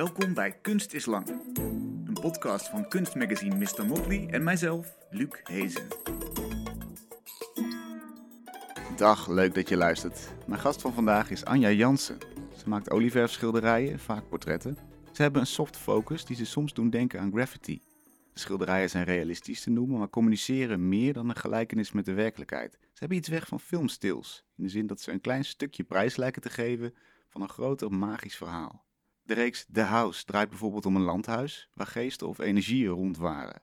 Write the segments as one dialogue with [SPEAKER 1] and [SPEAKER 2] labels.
[SPEAKER 1] Welkom bij Kunst is Lang, een podcast van kunstmagazine Mr. Motley en mijzelf, Luc Hezen. Dag, leuk dat je luistert. Mijn gast van vandaag is Anja Jansen. Ze maakt olieverfschilderijen, vaak portretten. Ze hebben een soft focus die ze soms doen denken aan graffiti. De schilderijen zijn realistisch te noemen, maar communiceren meer dan een gelijkenis met de werkelijkheid. Ze hebben iets weg van filmstils, in de zin dat ze een klein stukje prijs lijken te geven van een groter magisch verhaal. De reeks The House draait bijvoorbeeld om een landhuis waar geesten of energieën rond waren.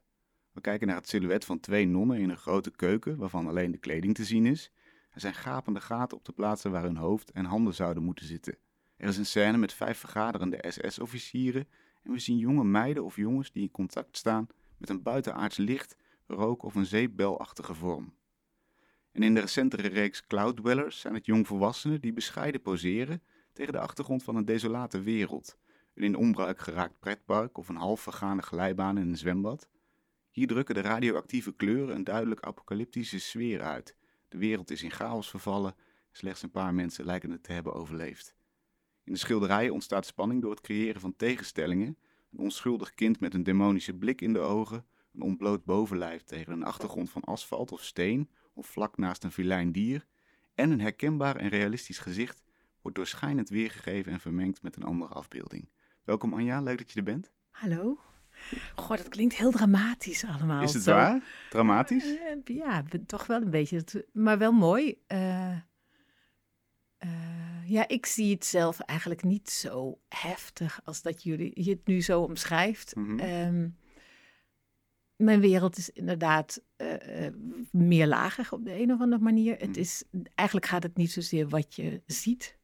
[SPEAKER 1] We kijken naar het silhouet van twee nonnen in een grote keuken waarvan alleen de kleding te zien is. Er zijn gapende gaten op de plaatsen waar hun hoofd en handen zouden moeten zitten. Er is een scène met vijf vergaderende SS-officieren en we zien jonge meiden of jongens die in contact staan met een buitenaards licht, rook of een zeepbelachtige vorm. En in de recentere reeks Cloud Dwellers zijn het jongvolwassenen die bescheiden poseren tegen de achtergrond van een desolate wereld. Een in onbruik geraakt pretpark of een half vergane glijbaan in een zwembad. Hier drukken de radioactieve kleuren een duidelijk apocalyptische sfeer uit. De wereld is in chaos vervallen, slechts een paar mensen lijken het te hebben overleefd. In de schilderijen ontstaat spanning door het creëren van tegenstellingen. Een onschuldig kind met een demonische blik in de ogen, een ontbloot bovenlijf tegen een achtergrond van asfalt of steen of vlak naast een vilijn dier en een herkenbaar en realistisch gezicht wordt doorschijnend weergegeven en vermengd met een andere afbeelding. Welkom Anja, leuk dat je er bent.
[SPEAKER 2] Hallo. Goh, dat klinkt heel dramatisch allemaal.
[SPEAKER 1] Is het
[SPEAKER 2] zo.
[SPEAKER 1] waar? Dramatisch?
[SPEAKER 2] Eh, ja, be- toch wel een beetje. Maar wel mooi. Eh, eh, ja, ik zie het zelf eigenlijk niet zo heftig als dat jullie je het nu zo omschrijft.
[SPEAKER 1] Mhm.
[SPEAKER 2] Ehm, mijn wereld is inderdaad eh, eh, meer lager op de een of andere manier. Het
[SPEAKER 1] Mhm.
[SPEAKER 2] is, eigenlijk gaat het niet zozeer wat je ziet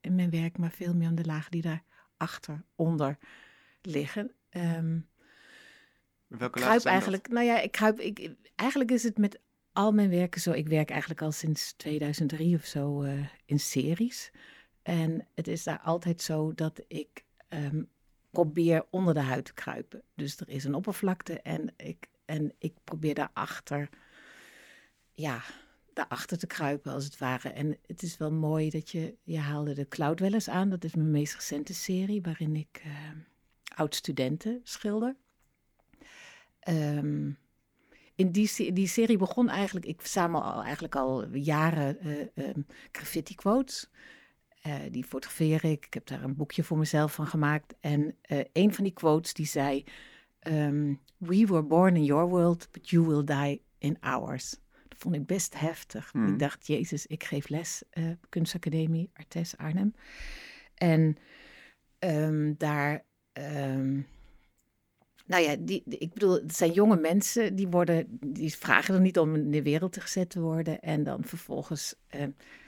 [SPEAKER 2] in mijn werk, maar veel meer om de lagen die daar achter, onder liggen. Ehm,
[SPEAKER 1] Welke
[SPEAKER 2] ik kruip
[SPEAKER 1] dat?
[SPEAKER 2] eigenlijk, nou ja, ik kruip, ik, eigenlijk is het met al mijn werken zo. Ik werk eigenlijk al sinds 2003 of zo eh, in series. En het is daar altijd zo dat ik ehm, probeer onder de huid te kruipen. Dus er is een oppervlakte en ik, en ik probeer daarachter, ja, daarachter te kruipen als het ware. En het is wel mooi dat je, je haalde de Cloud wel eens aan. Dat is mijn meest recente serie waarin ik eh, oud-studenten schilder. Ehm, in die, die serie begon eigenlijk, ik verzamel al, eigenlijk al jaren eh, ehm, graffiti quotes. Eh, die fotografeer ik. Ik heb daar een boekje voor mezelf van gemaakt. En een van die quotes die zei: ehm, We were born in your world, but you will die in ours. Vond ik best heftig.
[SPEAKER 1] Mhm.
[SPEAKER 2] Ik dacht, Jezus, ik geef les eh, kunstacademie Artes Arnhem. En ehm, daar ehm, nou ja, die, die- ik bedoel, het zijn jonge mensen die worden, die vragen er niet om in de wereld te gezet te worden. En dan vervolgens eh,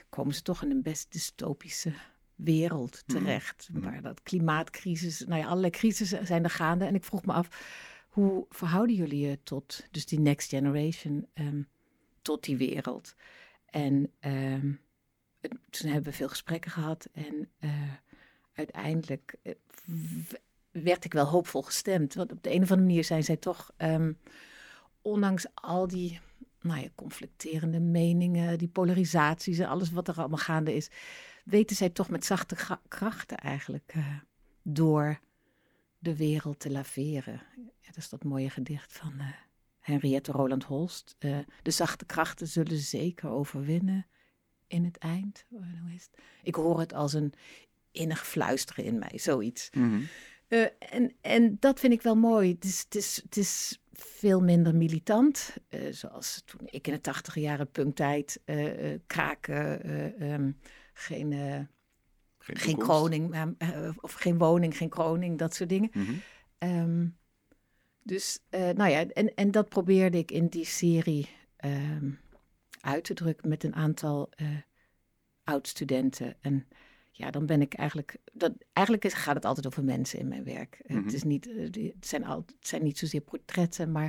[SPEAKER 2] komen ze toch in een best dystopische wereld
[SPEAKER 1] Mhm.
[SPEAKER 2] terecht.
[SPEAKER 1] Mhm.
[SPEAKER 2] Waar dat klimaatcrisis, nou ja, allerlei crisissen zijn er gaande. En ik vroeg me af, hoe verhouden jullie je tot, dus die next generation, ehm, tot die wereld? En ehm, toen hebben we veel gesprekken gehad en eh, uiteindelijk eh, werd ik wel hoopvol gestemd. Want op de een of andere manier zijn zij toch, ehm, ondanks al die nou ja, conflicterende meningen, die polarisaties en alles wat er allemaal gaande is, weten zij toch met zachte krachten eigenlijk eh, door de wereld te laveren. Dat is dat mooie gedicht van Henriette Roland Holst. Eh, de zachte krachten zullen zeker overwinnen in het eind. Eh, Hoe is het? Ik hoor het als een innig fluisteren in mij, zoiets.
[SPEAKER 1] Mhm.
[SPEAKER 2] Eh, en, en dat vind ik wel mooi. Het is, het is, het is veel minder militant. zoals toen ik in de tachtige jaren punktijd, kraken, eh, ehm, geen,
[SPEAKER 1] Geen,
[SPEAKER 2] geen eh, of geen woning, geen kroning, dat soort dingen. Ehm, dus, eh, nou ja, en, en dat probeerde ik in die serie ehm, uit te drukken met een aantal eh oud-studenten. En ja, dan ben ik eigenlijk, dat, eigenlijk is, gaat het altijd over mensen in mijn werk. Eh,
[SPEAKER 1] Mhm.
[SPEAKER 2] Het, is niet, het, zijn al, het zijn niet zozeer portretten, maar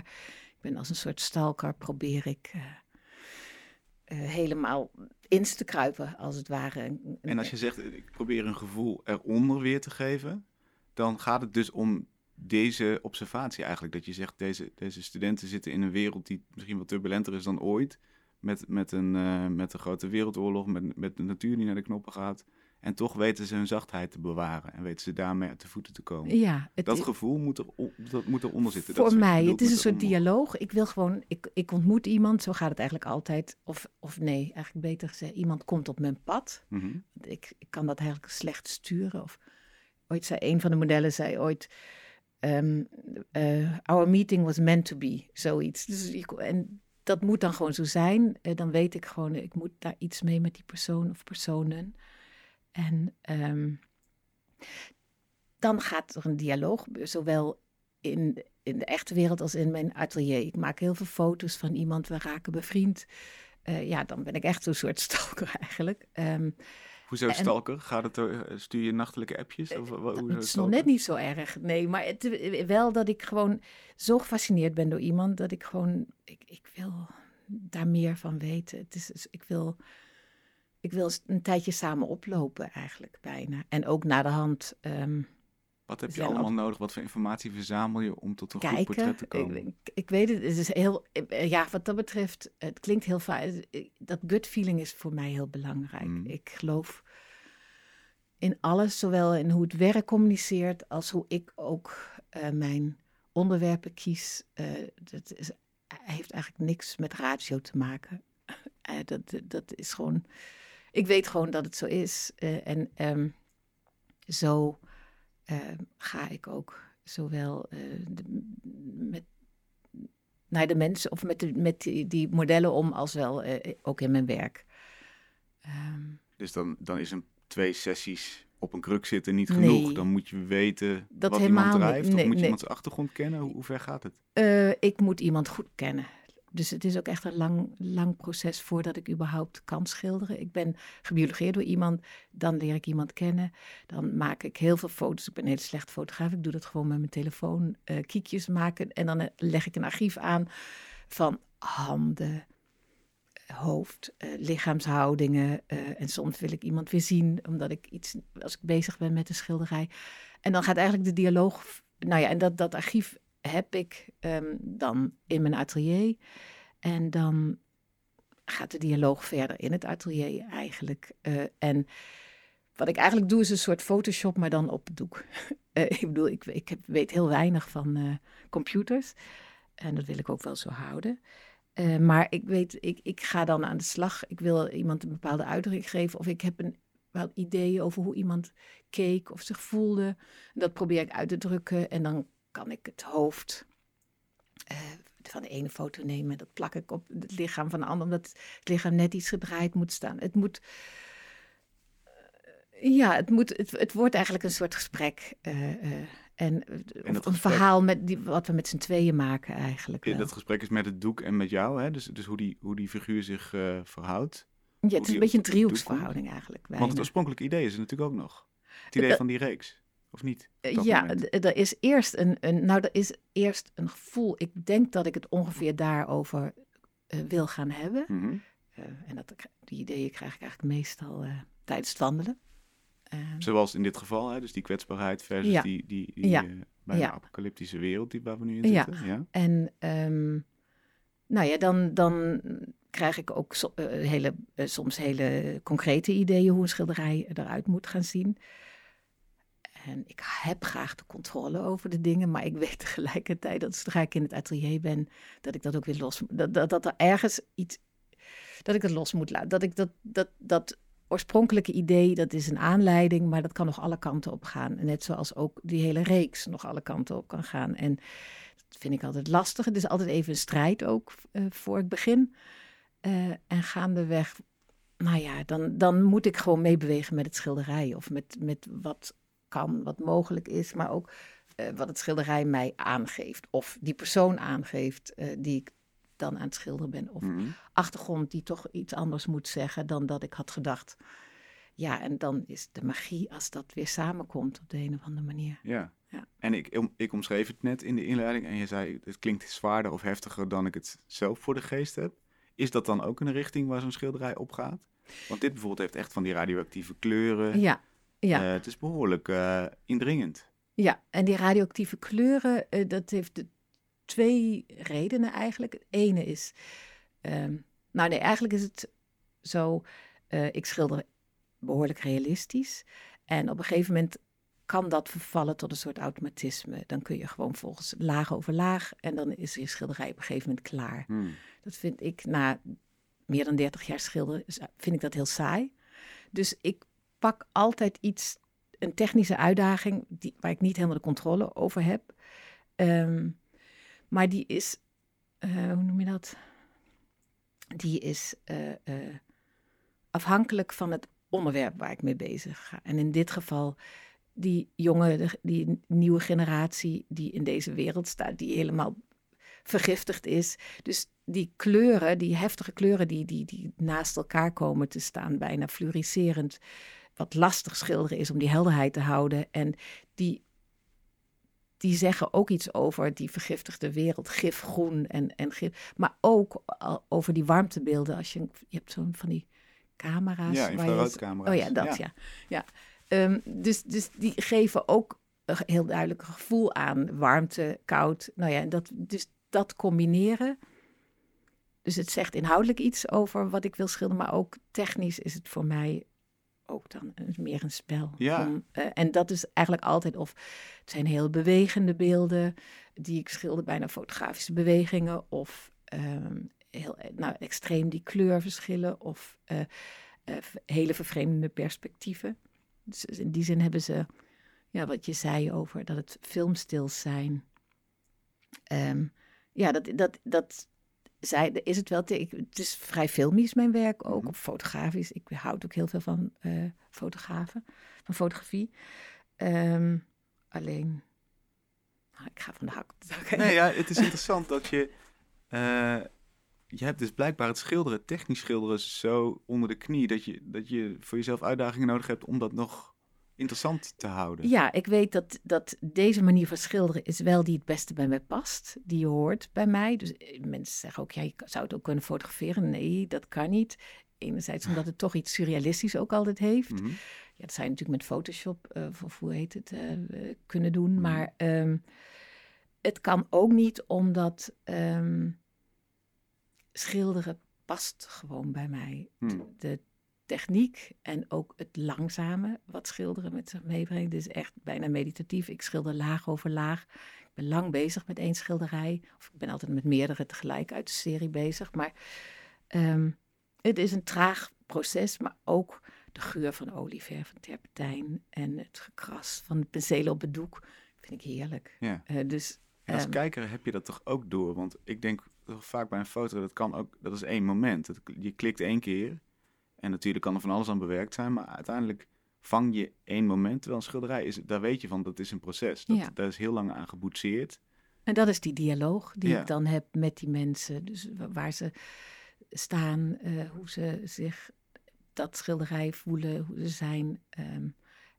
[SPEAKER 2] ik ben als een soort stalker, probeer ik helemaal in te kruipen, als het ware.
[SPEAKER 1] En als je zegt, ik probeer een gevoel eronder weer te geven, dan gaat het dus om deze observatie eigenlijk. Dat je zegt, deze, deze studenten zitten in een wereld die misschien wat turbulenter is dan ooit. Met, met, een, eh, met een grote wereldoorlog, met, met de natuur die naar de knoppen gaat. En toch weten ze hun zachtheid te bewaren en weten ze daarmee te voeten te komen.
[SPEAKER 2] Ja, het
[SPEAKER 1] dat gevoel moet, er, dat moet eronder zitten.
[SPEAKER 2] Voor mij, het is een soort
[SPEAKER 1] eronder.
[SPEAKER 2] dialoog. Ik wil gewoon, ik, ik ontmoet iemand, zo gaat het eigenlijk altijd. Of, of nee, eigenlijk beter gezegd, iemand komt op mijn pad.
[SPEAKER 1] Mhm.
[SPEAKER 2] ik, ik kan dat eigenlijk slecht sturen. Of ooit zei een van de modellen zei ooit. Ehm, eh, our meeting was meant to be, zoiets. Dus en dat moet dan gewoon zo zijn. Eh, dan weet ik gewoon, ik moet daar iets mee met die persoon of personen. En ehm, dan gaat er een dialoog, zowel in, in de echte wereld als in mijn atelier. Ik maak heel veel foto's van iemand, we raken bevriend. Eh, ja, dan ben ik echt zo'n soort stalker eigenlijk. Ehm,
[SPEAKER 1] Hoezo stalker? Gaat het eh, stuur je nachtelijke appjes? Of, wa- hoezo
[SPEAKER 2] Het is nog net niet zo erg, nee. Maar het, wel dat ik gewoon zo gefascineerd ben door iemand... dat ik gewoon, ik, ik wil daar meer van weten. Het is, ik wil... Ik wil een tijdje samen oplopen eigenlijk bijna. En ook naar de hand ehm,
[SPEAKER 1] Wat heb je allemaal nodig? Wat voor informatie verzamel je om tot een goed portret te komen?
[SPEAKER 2] Ik, ik, weet het, het is heel... eh, Ja, wat dat betreft, het klinkt heel vaak... Dat gut feeling is voor mij heel belangrijk.
[SPEAKER 1] Mm.
[SPEAKER 2] Ik geloof in alles, zowel in hoe het werk communiceert... als hoe ik ook eh, mijn onderwerpen kies. Eh, dat is, heeft eigenlijk niks met ratio te maken. Dat, dat is gewoon... Ik weet gewoon dat het zo is. en ehm, zo eh, ga ik ook zowel eh, de- met naar de mensen of met, de, met die, die modellen om als wel eh, ook in mijn werk. Ehm,
[SPEAKER 1] Dus dan, dan is een twee sessies op een kruk zitten niet
[SPEAKER 2] Nee.
[SPEAKER 1] genoeg. Dan moet je weten
[SPEAKER 2] Dat
[SPEAKER 1] wat
[SPEAKER 2] helemaal
[SPEAKER 1] iemand drijft. of
[SPEAKER 2] Nee,
[SPEAKER 1] moet je iemands achtergrond kennen? Hoe, hoe ver gaat het?
[SPEAKER 2] eh, ik moet iemand goed kennen. Dus het is ook echt een lang, lang proces voordat ik überhaupt kan schilderen. Ik ben gebiologeerd door iemand, dan leer ik iemand kennen. Dan maak ik heel veel foto's. Ik ben een hele slecht fotograaf. Ik doe dat gewoon met mijn telefoon. eh kiekjes maken. En dan eh, leg ik een archief aan van handen, hoofd, eh, lichaamshoudingen. eh, en soms wil ik iemand weer zien, omdat ik iets, als ik bezig ben met een schilderij. En dan gaat eigenlijk de dialoog. Nou ja, en dat, dat archief heb ik ehm, dan in mijn atelier. En dan gaat de dialoog verder in het atelier eigenlijk. Eh, en wat ik eigenlijk doe is een soort Photoshop, maar dan op doek. Eh, ik bedoel, ik, ik weet heel weinig van eh, computers. En dat wil ik ook wel zo houden. Maar ik weet, ik, ik ga dan aan de slag. Ik wil iemand een bepaalde uitdrukking geven. Of ik heb een bepaald idee over hoe iemand keek of zich voelde. Dat probeer ik uit te drukken. En dan kan ik het hoofd eh, van de ene foto nemen. Dat plak ik op het lichaam van de ander. Omdat het lichaam net iets gedraaid moet staan. Het moet... eh, Ja, het, moet, het, het wordt eigenlijk een soort gesprek. eh, en
[SPEAKER 1] dat
[SPEAKER 2] een
[SPEAKER 1] gesprek-
[SPEAKER 2] verhaal met die, wat we met z'n tweeën maken eigenlijk. Wel.
[SPEAKER 1] dat gesprek is met het doek en met jou. Hè? Dus, dus hoe, die, hoe die figuur zich verhoudt.
[SPEAKER 2] Ja, het is een beetje een driehoeksverhouding eigenlijk.
[SPEAKER 1] Want het oorspronkelijke idee is er natuurlijk ook nog. Het idee
[SPEAKER 2] Dat-
[SPEAKER 1] van die reeks. Of niet? dat
[SPEAKER 2] Ja, er is eerst een, een, nou, er is eerst een gevoel. Ik denk dat ik het ongeveer daarover eh, wil gaan hebben.
[SPEAKER 1] Mhm.
[SPEAKER 2] Eh, en dat, die ideeën krijg ik eigenlijk meestal eh, tijdens het wandelen. Ehm,
[SPEAKER 1] Zoals in dit geval, hè? dus die kwetsbaarheid versus
[SPEAKER 2] Ja.
[SPEAKER 1] die, die, die
[SPEAKER 2] Ja.
[SPEAKER 1] eh, bijna
[SPEAKER 2] Ja.
[SPEAKER 1] apocalyptische wereld die, waar we nu in zitten. Ja.
[SPEAKER 2] En ehm, nou ja, dan, dan krijg ik ook so- eh, hele, eh, soms hele concrete ideeën hoe een schilderij eruit moet gaan zien. En ik heb graag de controle over de dingen, maar ik weet tegelijkertijd dat zodra ik in het atelier ben, dat ik dat ook weer los dat, dat, dat er ergens iets, dat ik het los moet laten. Dat ik dat, dat, dat oorspronkelijke idee, dat is een aanleiding, maar dat kan nog alle kanten op gaan. Net zoals ook die hele reeks nog alle kanten op kan gaan. En dat vind ik altijd lastig. Het is altijd even een strijd ook eh, voor ik begin. Eh, en gaandeweg, nou ja, dan, dan moet ik gewoon meebewegen met het schilderij. Of met, met wat kan, wat mogelijk is. Maar ook eh, wat het schilderij mij aangeeft. Of die persoon aangeeft eh, die ik dan aan het schilderen ben. Of
[SPEAKER 1] Mhm.
[SPEAKER 2] achtergrond die toch iets anders moet zeggen dan dat ik had gedacht. Ja, en dan is de magie als dat weer samenkomt op de een of andere manier.
[SPEAKER 1] Ja.
[SPEAKER 2] Ja.
[SPEAKER 1] En ik, ik omschreef het net in de inleiding en je zei het klinkt zwaarder of heftiger dan ik het zelf voor de geest heb. Is dat dan ook een richting waar zo'n schilderij op gaat? Want dit bijvoorbeeld heeft echt van die radioactieve kleuren.
[SPEAKER 2] Ja, ja.
[SPEAKER 1] Eh, het is behoorlijk eh, indringend.
[SPEAKER 2] Ja, en die radioactieve kleuren, eh, dat heeft twee redenen eigenlijk. Het ene is, ehm, nou nee, eigenlijk is het zo, ik schilder behoorlijk realistisch. En op een gegeven moment kan dat vervallen tot een soort automatisme. Dan kun je gewoon volgens laag over laag en dan is je schilderij op een gegeven moment klaar.
[SPEAKER 1] Hmm.
[SPEAKER 2] Dat vind ik na meer dan 30 jaar schilderen, vind ik dat heel saai. Dus ik pak altijd iets, een technische uitdaging, die, waar ik niet helemaal de controle over heb. Ehm, maar die is, eh, hoe noem je dat? Die is eh, eh, afhankelijk van het onderwerp waar ik mee bezig ga. En in dit geval die jonge, die nieuwe generatie die in deze wereld staat, die helemaal vergiftigd is. Dus die kleuren, die heftige kleuren die, die, die naast elkaar komen te staan, bijna fluoriserend, wat lastig schilderen is om die helderheid te houden. En die, die zeggen ook iets over die vergiftigde wereld, gifgroen en, en gif, maar ook over die warmtebeelden. Als je, je hebt zo'n van die camera's.
[SPEAKER 1] Ja, infraroodcamera's.
[SPEAKER 2] Oh ja, dat ja. ja. Ehm, dus, dus die geven ook een heel duidelijk gevoel aan warmte, koud. Nou ja, dat, dus dat combineren. Dus het zegt inhoudelijk iets over wat ik wil schilderen, maar ook technisch is het voor mij ook dan meer een spel.
[SPEAKER 1] Ja.
[SPEAKER 2] Om, eh, en dat is eigenlijk altijd, of het zijn heel bewegende beelden die ik schilder, bijna fotografische bewegingen, of ehm, heel nou, extreem die kleurverschillen, of uh, uh, hele vervreemdende perspectieven. Dus in die zin hebben ze, ja, wat je zei over dat het filmstils zijn. Um, ja, dat, dat, dat zij, is het wel. Te, het is vrij filmisch, mijn werk ook, mm of fotografisch. Ik houd ook heel veel van uh, fotografen, van fotografie. Um, alleen, nou, ik ga van de hak.
[SPEAKER 1] Nee, ja, het is interessant dat je. Uh, je hebt dus blijkbaar het schilderen, technisch schilderen, zo onder de knie dat je, dat je voor jezelf uitdagingen nodig hebt om dat nog interessant te houden.
[SPEAKER 2] Ja, ik weet dat, dat deze manier van schilderen is wel die het beste bij mij past. Die hoort bij mij. Dus eh, mensen zeggen ook, ja, je zou het ook kunnen fotograferen. Nee, dat kan niet. Enerzijds omdat het toch iets surrealistisch ook altijd heeft.
[SPEAKER 1] Mhm.
[SPEAKER 2] Ja, dat zou je natuurlijk met Photoshop, uh, of hoe heet het, uh, kunnen doen.
[SPEAKER 1] Mhm.
[SPEAKER 2] Maar um, het kan ook niet omdat um, schilderen past gewoon bij mij. De, de techniek en ook het langzame wat schilderen met zich meebrengt. Dus echt bijna meditatief. Ik schilder laag over laag. Ik ben lang bezig met één schilderij. Of ik ben altijd met meerdere tegelijk uit de serie bezig. Maar um, het is een traag proces, maar ook de geur van olieverf, van terpentijn en het gekras van de penselen op het doek vind ik heerlijk.
[SPEAKER 1] Ja.
[SPEAKER 2] Uh, dus,
[SPEAKER 1] en als
[SPEAKER 2] um,
[SPEAKER 1] kijker heb je dat toch ook door? Want ik denk vaak bij een foto, dat kan ook, dat is één moment. Je klikt één keer en natuurlijk kan er van alles aan bewerkt zijn, maar uiteindelijk vang je één moment. Terwijl een schilderij is, daar weet je van, dat is een proces. Dat,
[SPEAKER 2] Ja.
[SPEAKER 1] Daar is heel lang aan geboetseerd.
[SPEAKER 2] En dat is die dialoog die
[SPEAKER 1] Ja.
[SPEAKER 2] ik dan heb met die mensen. Dus wa- waar ze staan, eh, hoe ze zich dat schilderij voelen, hoe ze zijn. ehm,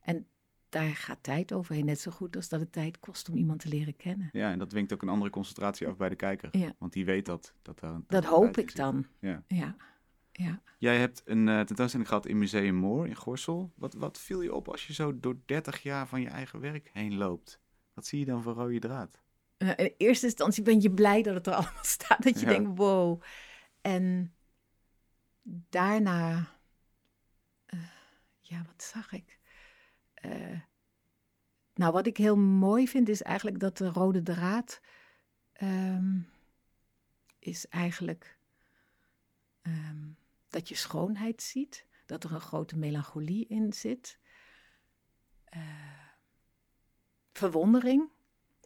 [SPEAKER 2] en daar gaat tijd overheen. Net zo goed als dat het tijd kost om iemand te leren kennen.
[SPEAKER 1] Ja, en dat dwingt ook een andere concentratie af bij de kijker.
[SPEAKER 2] Ja.
[SPEAKER 1] Want die weet dat. Dat, daar,
[SPEAKER 2] Dat hoop ik dan.
[SPEAKER 1] Ja.
[SPEAKER 2] Ja. Ja.
[SPEAKER 1] Jij hebt een eh, tentoonstelling gehad in Museum Moor in Gorsel. Wat, wat viel je op als je zo door 30 jaar van je eigen werk heen loopt? Wat zie je dan voor rode draad?
[SPEAKER 2] Eh, in eerste instantie ben je blij dat het er allemaal staat. Dat je
[SPEAKER 1] Ja.
[SPEAKER 2] denkt, wow. En daarna, eh, ja, wat zag ik? Eh, nou, wat ik heel mooi vind is eigenlijk dat de rode draad ehm, is eigenlijk ehm, dat je schoonheid ziet. Dat er een grote melancholie in zit. Eh, verwondering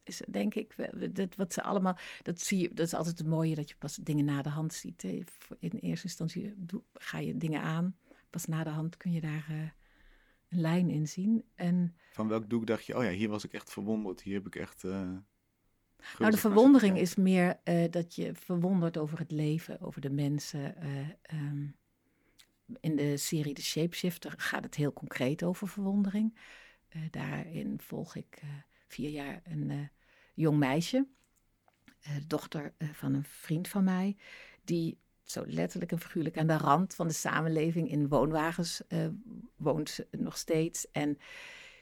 [SPEAKER 2] is denk ik, dat, wat ze allemaal, dat zie je, dat is altijd het mooie dat je pas dingen na de hand ziet. In eerste instantie ga je dingen aan, pas na de hand kun je daar eh, een lijn in zien. En
[SPEAKER 1] Van welk doek dacht je, oh ja, hier was ik echt verwonderd. Hier heb ik echt...
[SPEAKER 2] nou, de verwondering is meer eh, dat je verwondert over het leven, over de mensen. eh, ehm, in de serie De Shapeshifter gaat het heel concreet over verwondering. Eh, daarin volg ik vier jaar een jong meisje, dochter van een vriend van mij, die zo letterlijk en figuurlijk aan de rand van de samenleving in woonwagens woont nog steeds. En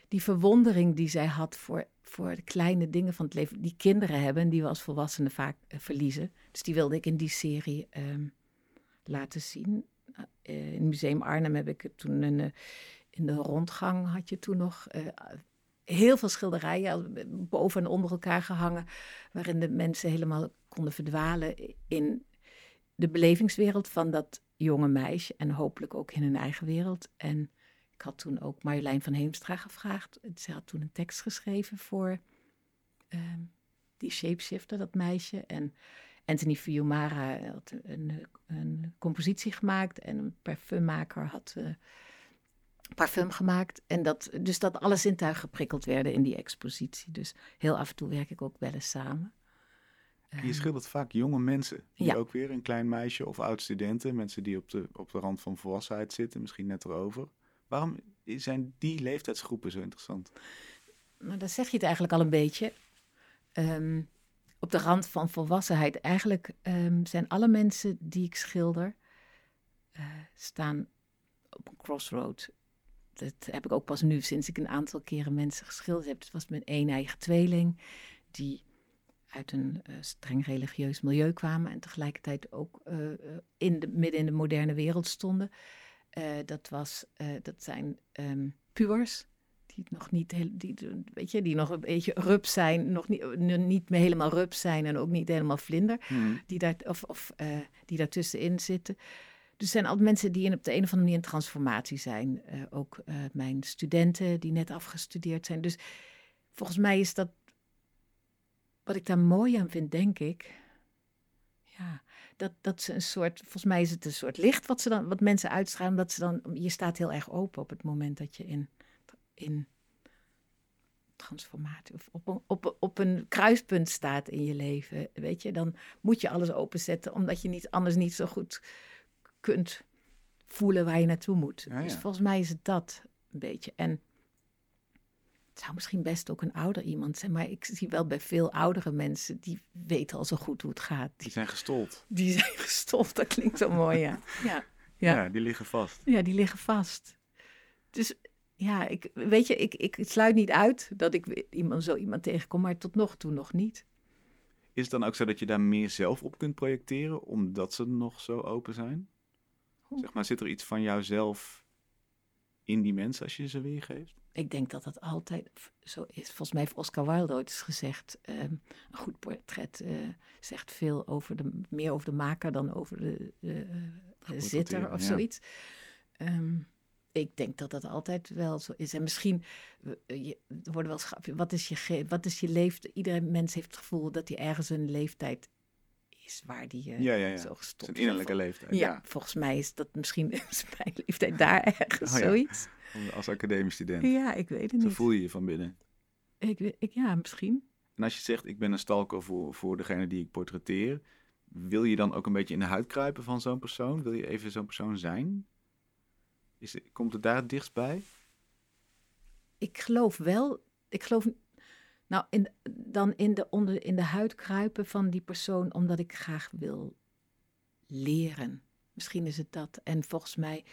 [SPEAKER 2] die verwondering die zij had voor, voor de kleine dingen van het leven, die kinderen hebben en die we als volwassenen vaak eh, verliezen. Dus die wilde ik in die serie ehm, laten zien. in het Museum Arnhem heb ik toen een, in de rondgang had je toen nog heel veel schilderijen boven en onder elkaar gehangen, waarin de mensen helemaal konden verdwalen in de belevingswereld van dat jonge meisje en hopelijk ook in hun eigen wereld. En ik had toen ook Marjolein van Heemstra gevraagd. Ze had toen een tekst geschreven voor uh, die shapeshifter, dat meisje. En Anthony Fiumara had een, een, compositie gemaakt en een parfummaker had uh, parfum gemaakt. En dat, dus dat alle zintuigen geprikkeld werden in die expositie. Dus heel af en toe werk ik ook wel eens samen.
[SPEAKER 1] Je ehm, schildert vaak jonge mensen. Die ook weer een klein meisje of oud-studenten. Mensen die op de, op de rand van volwassenheid zitten, misschien net erover. Waarom zijn die leeftijdsgroepen zo interessant?
[SPEAKER 2] Nou, dan zeg je het eigenlijk al een beetje. Ehm, op de rand van volwassenheid. Eigenlijk um, zijn alle mensen die ik schilder, uh, staan op een crossroad. Dat heb ik ook pas nu, sinds ik een aantal keren mensen geschilderd heb. Het was mijn één eigen tweeling, die uit een uh, streng religieus milieu kwamen en tegelijkertijd ook uh, in de, midden in de moderne wereld stonden. Dat, was, dat zijn um, puurs, die nog niet, heel, die, weet je, die nog een beetje rup zijn, nog niet, niet meer helemaal rup zijn en ook niet helemaal vlinder, hmm. die, daar, of, of, die daartussenin zitten. Dus zijn altijd mensen die in, op de een of andere manier in transformatie zijn. ook mijn studenten die net afgestudeerd zijn. Dus volgens mij is dat wat ik daar mooi aan vind, denk ik. Dat, dat ze een soort, volgens mij is het een soort licht wat, ze dan, wat mensen uitstralen. Dat ze dan, je staat heel erg open op het moment dat je in, in transformatie of op een, op, op een kruispunt staat in je leven. Weet je, dan moet je alles openzetten, omdat je niet, anders niet zo goed kunt voelen waar je naartoe moet. Dus volgens mij is het dat een beetje. En het zou misschien best ook een ouder iemand zijn, maar ik zie wel bij veel oudere mensen, die weten al zo goed hoe het gaat.
[SPEAKER 1] Die, zijn gestold.
[SPEAKER 2] Die zijn gestold, dat klinkt zo mooi, ja. ja.
[SPEAKER 1] Ja. ja, die liggen vast.
[SPEAKER 2] Ja, die liggen vast. Dus ja, ik, weet je, ik, ik sluit niet uit dat ik iemand, zo iemand tegenkom, maar tot nog toe nog niet.
[SPEAKER 1] Is het dan ook zo dat je daar meer zelf op kunt projecteren, omdat ze nog zo open zijn? Zeg maar, zit er iets van jouzelf in die mensen als je ze weergeeft?
[SPEAKER 2] Ik denk dat dat altijd zo is. Volgens mij heeft Oscar Wilde ooit eens gezegd: um, een goed portret uh, zegt veel over de, meer over de maker dan over de, de, de zitter of zoiets. Um, ik denk dat dat altijd wel zo is. En misschien je, er worden wel schapje. Wat is je, wat is je leeftijd? Iedere mens heeft het gevoel dat hij ergens een leeftijd is waar die uh, ja, ja, ja. zo gestopt
[SPEAKER 1] Zijn innerlijke leeftijd.
[SPEAKER 2] Ja, volgens mij is dat misschien mijn leeftijd daar ergens oh, zoiets.
[SPEAKER 1] Als academisch student.
[SPEAKER 2] Ja, ik weet het niet.
[SPEAKER 1] Zo voel je je van binnen.
[SPEAKER 2] Ik, ik, ja, misschien.
[SPEAKER 1] En als je zegt, ik ben een stalker voor, voor degene die ik portretteer, wil je dan ook een beetje in de huid kruipen van zo'n persoon? Wil je even zo'n persoon zijn? Is, komt het daar dichtst bij?
[SPEAKER 2] Ik geloof wel, ik geloof nou, in, dan in de, onder, in de huid kruipen van die persoon, omdat ik graag wil leren. Misschien is het dat. En volgens mij,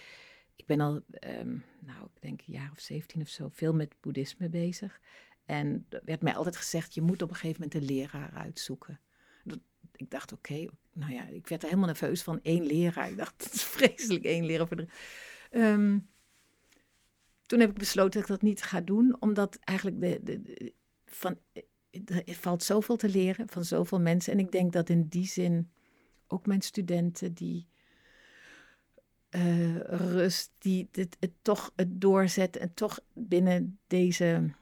[SPEAKER 2] ik ben al, um, nou, ik denk een jaar of 17 of zo, veel met boeddhisme bezig. En er werd mij altijd gezegd, je moet op een gegeven moment een leraar uitzoeken. ik dacht, oké, nou ja, ik werd er helemaal nerveus van één leraar. Ik dacht, het is vreselijk, één leraar voor de... Um, toen heb ik besloten dat ik dat niet ga doen, omdat eigenlijk de, de, van, er valt zoveel te leren van zoveel mensen. En ik denk dat in die zin ook mijn studenten die uh, rust, die het, het, toch het doorzetten en toch binnen deze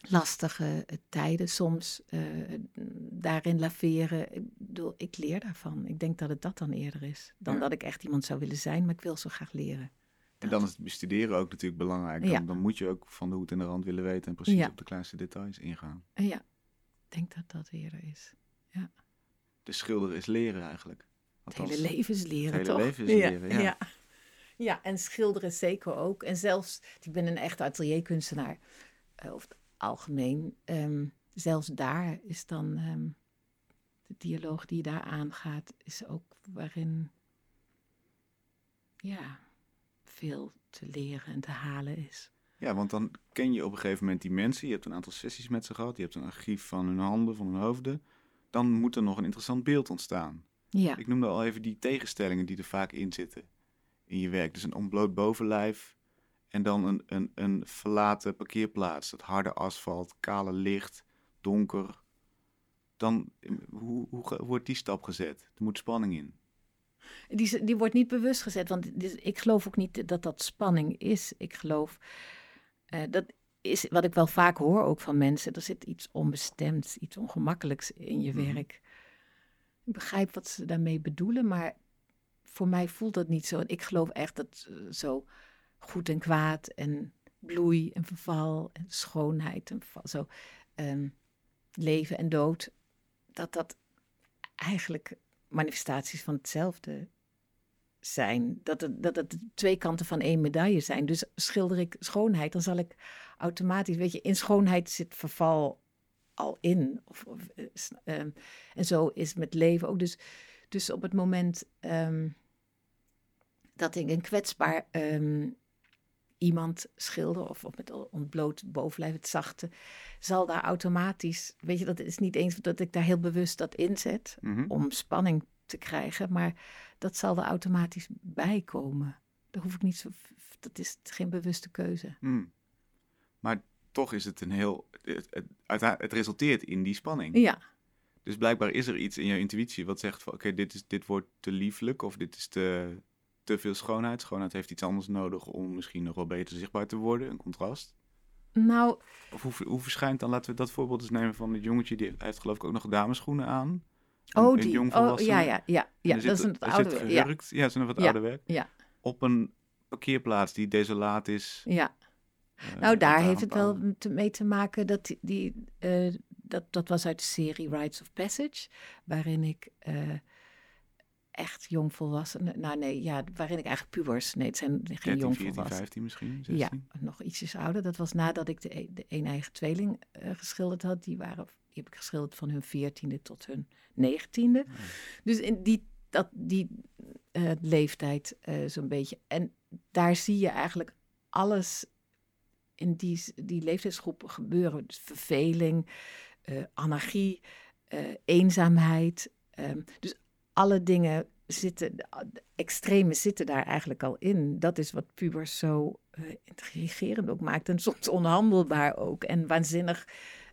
[SPEAKER 2] lastige tijden soms uh, daarin laveren. Ik bedoel, ik leer daarvan. Ik denk dat het dat dan eerder is dan dat ik echt iemand zou willen zijn, maar ik wil zo graag leren.
[SPEAKER 1] En dan is het bestuderen ook natuurlijk belangrijk. Dan, dan, moet je ook van de hoed en de rand willen weten en precies op de kleinste details ingaan.
[SPEAKER 2] Ja, ik denk dat dat eerder is. Ja.
[SPEAKER 1] De schilder is leren eigenlijk.
[SPEAKER 2] het hele leven is leren,
[SPEAKER 1] het
[SPEAKER 2] hele
[SPEAKER 1] leven is leren, ja.
[SPEAKER 2] ja. ja. en schilderen zeker ook. En zelfs, ik ben een echte atelierkunstenaar, uh, over het algemeen. Um, zelfs daar is dan um, de dialoog die je daar aangaat, is ook waarin, ja, veel te leren en te halen is.
[SPEAKER 1] Ja, want dan ken je op een gegeven moment die mensen. Je hebt een aantal sessies met ze gehad. Je hebt een archief van hun handen, van hun hoofden. Dan moet er nog een interessant beeld ontstaan.
[SPEAKER 2] Ja.
[SPEAKER 1] Ik noemde al even die tegenstellingen die er vaak in zitten. in je werk. Dus een ontbloot bovenlijf en dan een, een, een verlaten parkeerplaats. Dat harde asfalt, kale licht, donker. Dan, hoe, hoe wordt die stap gezet? Er moet spanning in.
[SPEAKER 2] Die, die wordt niet bewust gezet, want ik geloof ook niet dat dat spanning is. Ik geloof, uh, dat is wat ik wel vaak hoor ook van mensen. Er zit iets onbestemds, iets ongemakkelijks in je mhm. werk. Ik begrijp wat ze daarmee bedoelen, maar voor mij voelt dat niet zo. En ik geloof echt dat uh, zo goed en kwaad en bloei en verval en schoonheid en zo um, leven en dood, dat dat eigenlijk manifestaties van hetzelfde zijn. Dat het, dat het twee kanten van één medaille zijn. Dus schilder ik schoonheid, dan zal ik automatisch, weet je, in schoonheid zit verval al in. Of, of um, en zo is met leven ook. Dus, dus op het moment um, dat ik een kwetsbaar um, iemand schilder of, of met ontbloot bovenlijf, het zachte, zal daar automatisch, weet je, dat is niet eens dat ik daar heel bewust dat inzet mm om spanning te krijgen, maar dat zal er automatisch bij komen. Daar hoef ik niet zo, dat is geen bewuste keuze.
[SPEAKER 1] Mm. Maar toch is het een heel, het, het, het, resulteert in die spanning.
[SPEAKER 2] Ja.
[SPEAKER 1] Dus blijkbaar is er iets in jouw intuïtie wat zegt van oké, dit dit, dit wordt te lieflijk of dit is te, te veel schoonheid. Schoonheid heeft iets anders nodig om misschien nog wel beter zichtbaar te worden, een contrast.
[SPEAKER 2] Nou...
[SPEAKER 1] Of hoe, hoe verschijnt dan, laten we dat voorbeeld eens nemen van het jongetje, die heeft geloof ik ook nog dameschoenen aan.
[SPEAKER 2] oh, die. oh, ja, ja, ja. ja. Dat is een oude werk.
[SPEAKER 1] Ja. ja, dat is een wat oude werk.
[SPEAKER 2] Ja.
[SPEAKER 1] Op een parkeerplaats die desolaat is.
[SPEAKER 2] Ja. Uh, nou, daar heeft het wel mee te maken dat die, uh, dat, dat was uit de serie Rites of Passage, waarin ik uh, echt jongvolwassenen. Nou nee, ja, waarin ik eigenlijk pubers. Nee, het zijn geen jong 14,
[SPEAKER 1] 15 misschien? 16?
[SPEAKER 2] Ja, nog ietsjes ouder. Dat was nadat ik de, e-, de een eigen tweeling uh, geschilderd had. Die, waren, die heb ik geschilderd van hun veertiende tot hun negentiende. Oh. Dus in die, dat, die uh, leeftijd uh, zo'n beetje. En daar zie je eigenlijk alles in die, die leeftijdsgroep gebeuren. Dus verveling, anarchie, eenzaamheid. Um, dus alle dingen zitten, extreme zitten daar eigenlijk al in. Dat is wat pubers zo uh, intrigerend ook maakt. En soms onhandelbaar ook. En waanzinnig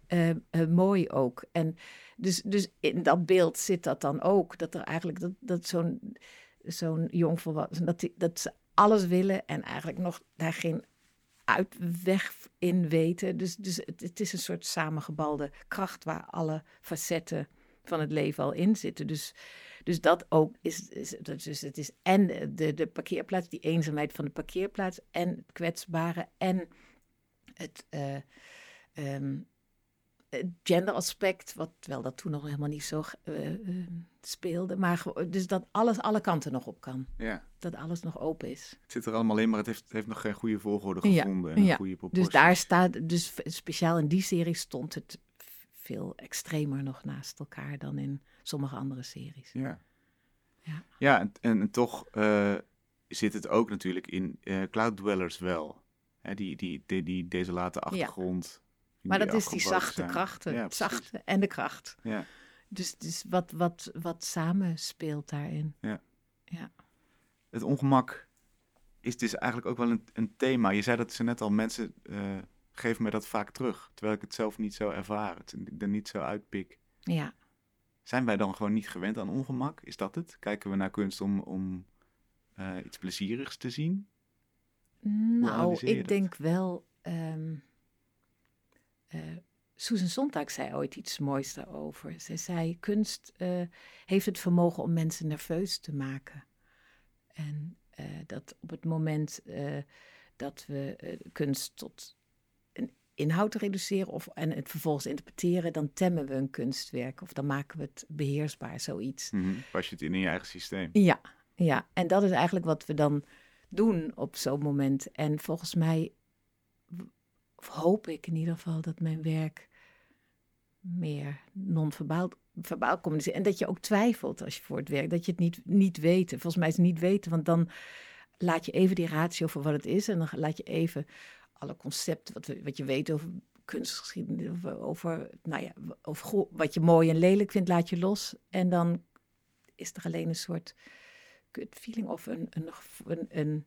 [SPEAKER 2] uh, uh, mooi ook. En dus, dus in dat beeld zit dat dan ook. Dat er eigenlijk dat, dat zo'n zo'n jongvolwassen, dat, dat ze alles willen en eigenlijk nog daar geen uitweg in weten. Dus, dus het is een soort samengebalde kracht waar alle facetten van het leven al in zitten. Dus dus dat ook is, is dus het is en de, de parkeerplaats, die eenzaamheid van de parkeerplaats en het kwetsbare en het, uh, um, genderaspect, wat wel dat toen nog helemaal niet zo uh, uh, speelde. Maar dus dat alles alle kanten nog op kan.
[SPEAKER 1] Ja.
[SPEAKER 2] Dat alles nog open is.
[SPEAKER 1] Het zit er allemaal in, maar het heeft, heeft nog geen goede volgorde gevonden. Ja. En
[SPEAKER 2] ja.
[SPEAKER 1] goede
[SPEAKER 2] dus daar staat, dus speciaal in die serie stond het veel extremer nog naast elkaar dan in sommige andere series.
[SPEAKER 1] Ja,
[SPEAKER 2] ja.
[SPEAKER 1] ja en, en, toch uh, zit het ook natuurlijk in uh, Cloud Dwellers wel. Hè, die, die, die, die desolate achtergrond.
[SPEAKER 2] Ja. Maar dat is die zachte zijn. krachten,
[SPEAKER 1] ja,
[SPEAKER 2] zachte en de kracht.
[SPEAKER 1] Ja.
[SPEAKER 2] Dus, dus wat, wat, wat samen speelt daarin.
[SPEAKER 1] Ja.
[SPEAKER 2] ja.
[SPEAKER 1] Het ongemak is dus eigenlijk ook wel een, een thema. Je zei dat ze net al, mensen uh, geven me dat vaak terug. Terwijl ik het zelf niet zo ervaar. Het er niet zo uitpik.
[SPEAKER 2] Ja.
[SPEAKER 1] Zijn wij dan gewoon niet gewend aan ongemak? Is dat het? Kijken we naar kunst om, om uh, iets plezierigs te zien?
[SPEAKER 2] Nou, ik denk wel. Um, uh, Susan Sontag zei ooit iets moois daarover. Ze zei: kunst uh, heeft het vermogen om mensen nerveus te maken. En dat op het moment dat we kunst tot inhoud reduceren of, en het vervolgens interpreteren, dan temmen we een kunstwerk of dan maken we het beheersbaar, zoiets.
[SPEAKER 1] Mm -hmm. Pas je het in in je eigen systeem.
[SPEAKER 2] Ja, ja, en dat is eigenlijk wat we dan doen op zo'n moment. En volgens mij hoop ik in ieder geval dat mijn werk meer non-verbaal verbaal communiceert. En dat je ook twijfelt als je voor het werk, dat je het niet, niet weet. Volgens mij is het niet weten, want dan laat je even die ratio voor wat het is en dan laat je even alle concepten, wat, wat je weet over kunstgeschiedenis, over, nou ja, over wat je mooi en lelijk vindt, laat je los. En dan is er alleen een soort kut feeling of een, een, een, een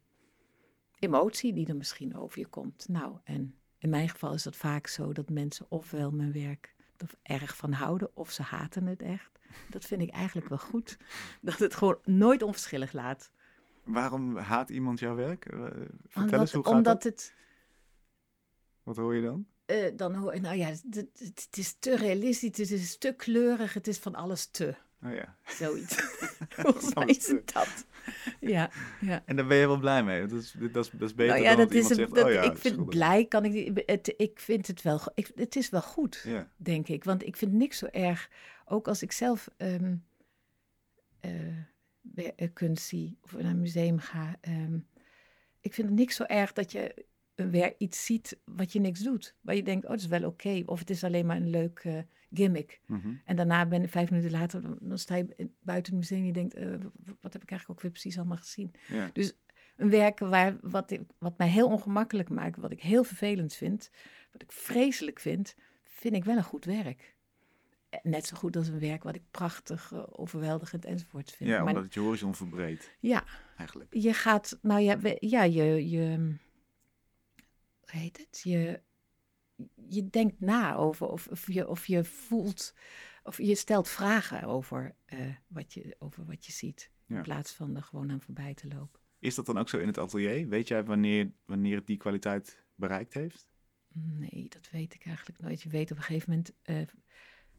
[SPEAKER 2] emotie die er misschien over je komt. Nou, en in mijn geval is dat vaak zo dat mensen ofwel mijn werk er erg van houden of ze haten het echt. Dat vind ik eigenlijk wel goed. Dat het gewoon nooit onverschillig laat.
[SPEAKER 1] Waarom haat iemand jouw werk? Eh, vertel
[SPEAKER 2] Omdat,
[SPEAKER 1] eens, hoe gaat
[SPEAKER 2] omdat
[SPEAKER 1] dat?
[SPEAKER 2] het
[SPEAKER 1] Wat hoor je dan?
[SPEAKER 2] eh, dan hoor je, nou ja, het, het- het is te realistisch, het is te kleurig, het is van alles te.
[SPEAKER 1] Oh ja.
[SPEAKER 2] Zoiets. Volgens mij is het dat. Ja, ja.
[SPEAKER 1] En daar ben je wel blij mee. Dat is, dat is, dat is beter
[SPEAKER 2] Nou ja,
[SPEAKER 1] dan
[SPEAKER 2] dat
[SPEAKER 1] iemand
[SPEAKER 2] een,
[SPEAKER 1] zegt,
[SPEAKER 2] dat,
[SPEAKER 1] oh ja,
[SPEAKER 2] ik vind
[SPEAKER 1] schilderij.
[SPEAKER 2] blij, kan ik, niet- het, ik vind het wel, ik, het is wel goed,
[SPEAKER 1] Ja.
[SPEAKER 2] denk ik. Want ik vind niks zo erg, ook als ik zelf wer- eh, kunst zie of naar een museum ga. ehm, ik vind het niks zo erg dat je een wer- iets ziet wat je niks doet. Waar je denkt, oh, dat is wel oké. Of het is alleen maar een leuk eh, gimmick.
[SPEAKER 1] Mhm.
[SPEAKER 2] En daarna ben ik vijf minuten later, dan- dan sta je buiten het museum en je denkt, eh, wat heb ik eigenlijk ook weer precies allemaal gezien?
[SPEAKER 1] ja.
[SPEAKER 2] Een werk waar, wat, ik, wat mij heel ongemakkelijk maakt, wat ik heel vervelend vind, wat ik vreselijk vind, vind ik wel een goed werk. Eh, Net zo goed als een werk wat ik prachtig, overweldigend enzovoort vind.
[SPEAKER 1] ja,
[SPEAKER 2] maar
[SPEAKER 1] omdat het je horizon verbreedt,
[SPEAKER 2] ja,
[SPEAKER 1] eigenlijk.
[SPEAKER 2] je gaat, nou ja, ja je, je, heet het? Je, je denkt na over of, of, je, of je voelt, of je stelt vragen over, eh, wat, je, over wat je ziet.
[SPEAKER 1] Ja.
[SPEAKER 2] In plaats van er gewoon aan voorbij te lopen.
[SPEAKER 1] Is dat dan ook zo in het atelier? Weet jij wanneer, wanneer het die kwaliteit bereikt heeft?
[SPEAKER 2] Nee, dat weet ik eigenlijk nooit. Je weet op een gegeven moment eh,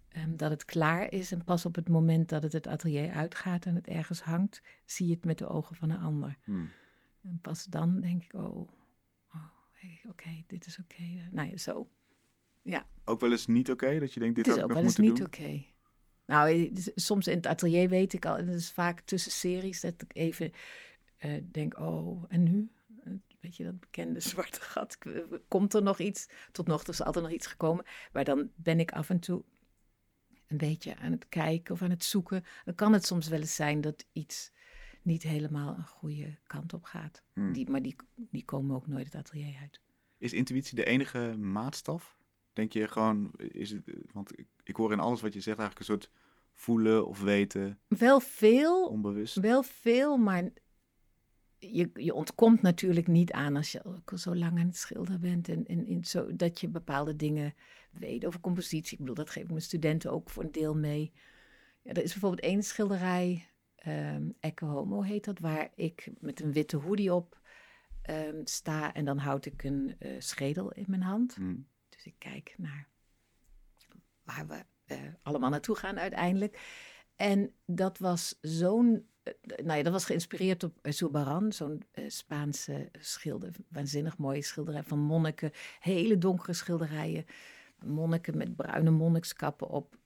[SPEAKER 2] ehm, dat het klaar is. En pas op het moment dat het het atelier uitgaat en het ergens hangt, zie je het met de ogen van een ander.
[SPEAKER 1] Hmm.
[SPEAKER 2] En pas dan denk ik, oh, oké, dit is oké. Nou ja, zo.
[SPEAKER 1] Ook wel eens niet oké, dat je denkt, dit
[SPEAKER 2] is ook
[SPEAKER 1] ik
[SPEAKER 2] wel eens niet oké. Nou, eh, dus soms in het atelier weet ik al, en dat is vaak tussen series, dat ik even eh, denk, oh, en nu? Eh, Weet je, dat bekende zwarte gat. eh, Komt er nog iets? Tot nog toe is er altijd nog iets gekomen. Maar dan ben ik af en toe een beetje aan het kijken of aan het zoeken. Dan kan het soms wel eens zijn dat iets niet helemaal een goede kant op gaat.
[SPEAKER 1] Hmm.
[SPEAKER 2] Die, maar die, die komen ook nooit het atelier uit.
[SPEAKER 1] Is intuïtie de enige maatstaf? Denk je gewoon, is het, want ik, ik hoor in alles wat je zegt eigenlijk een soort voelen of weten,
[SPEAKER 2] Wel veel,
[SPEAKER 1] onbewust.
[SPEAKER 2] Wel veel, maar je, je ontkomt natuurlijk niet aan als je al zo lang aan het schilderen bent. En, en, en zo, dat je bepaalde dingen weet over compositie. Ik bedoel, dat geef ik mijn studenten ook voor een deel mee. Ja, er is bijvoorbeeld één schilderij, Ecce Homo heet dat, waar ik met een witte hoodie op ehm, sta. En dan houd ik een eh, schedel in mijn hand.
[SPEAKER 1] Hmm.
[SPEAKER 2] Dus ik kijk naar waar we eh, allemaal naartoe gaan uiteindelijk. En dat was zo'n. eh, nou ja, dat was geïnspireerd op Zurbarán, zo'n Spaanse schilder. Waanzinnig mooie schilderij van monniken. Hele donkere schilderijen. Monniken met bruine monnikskappen op.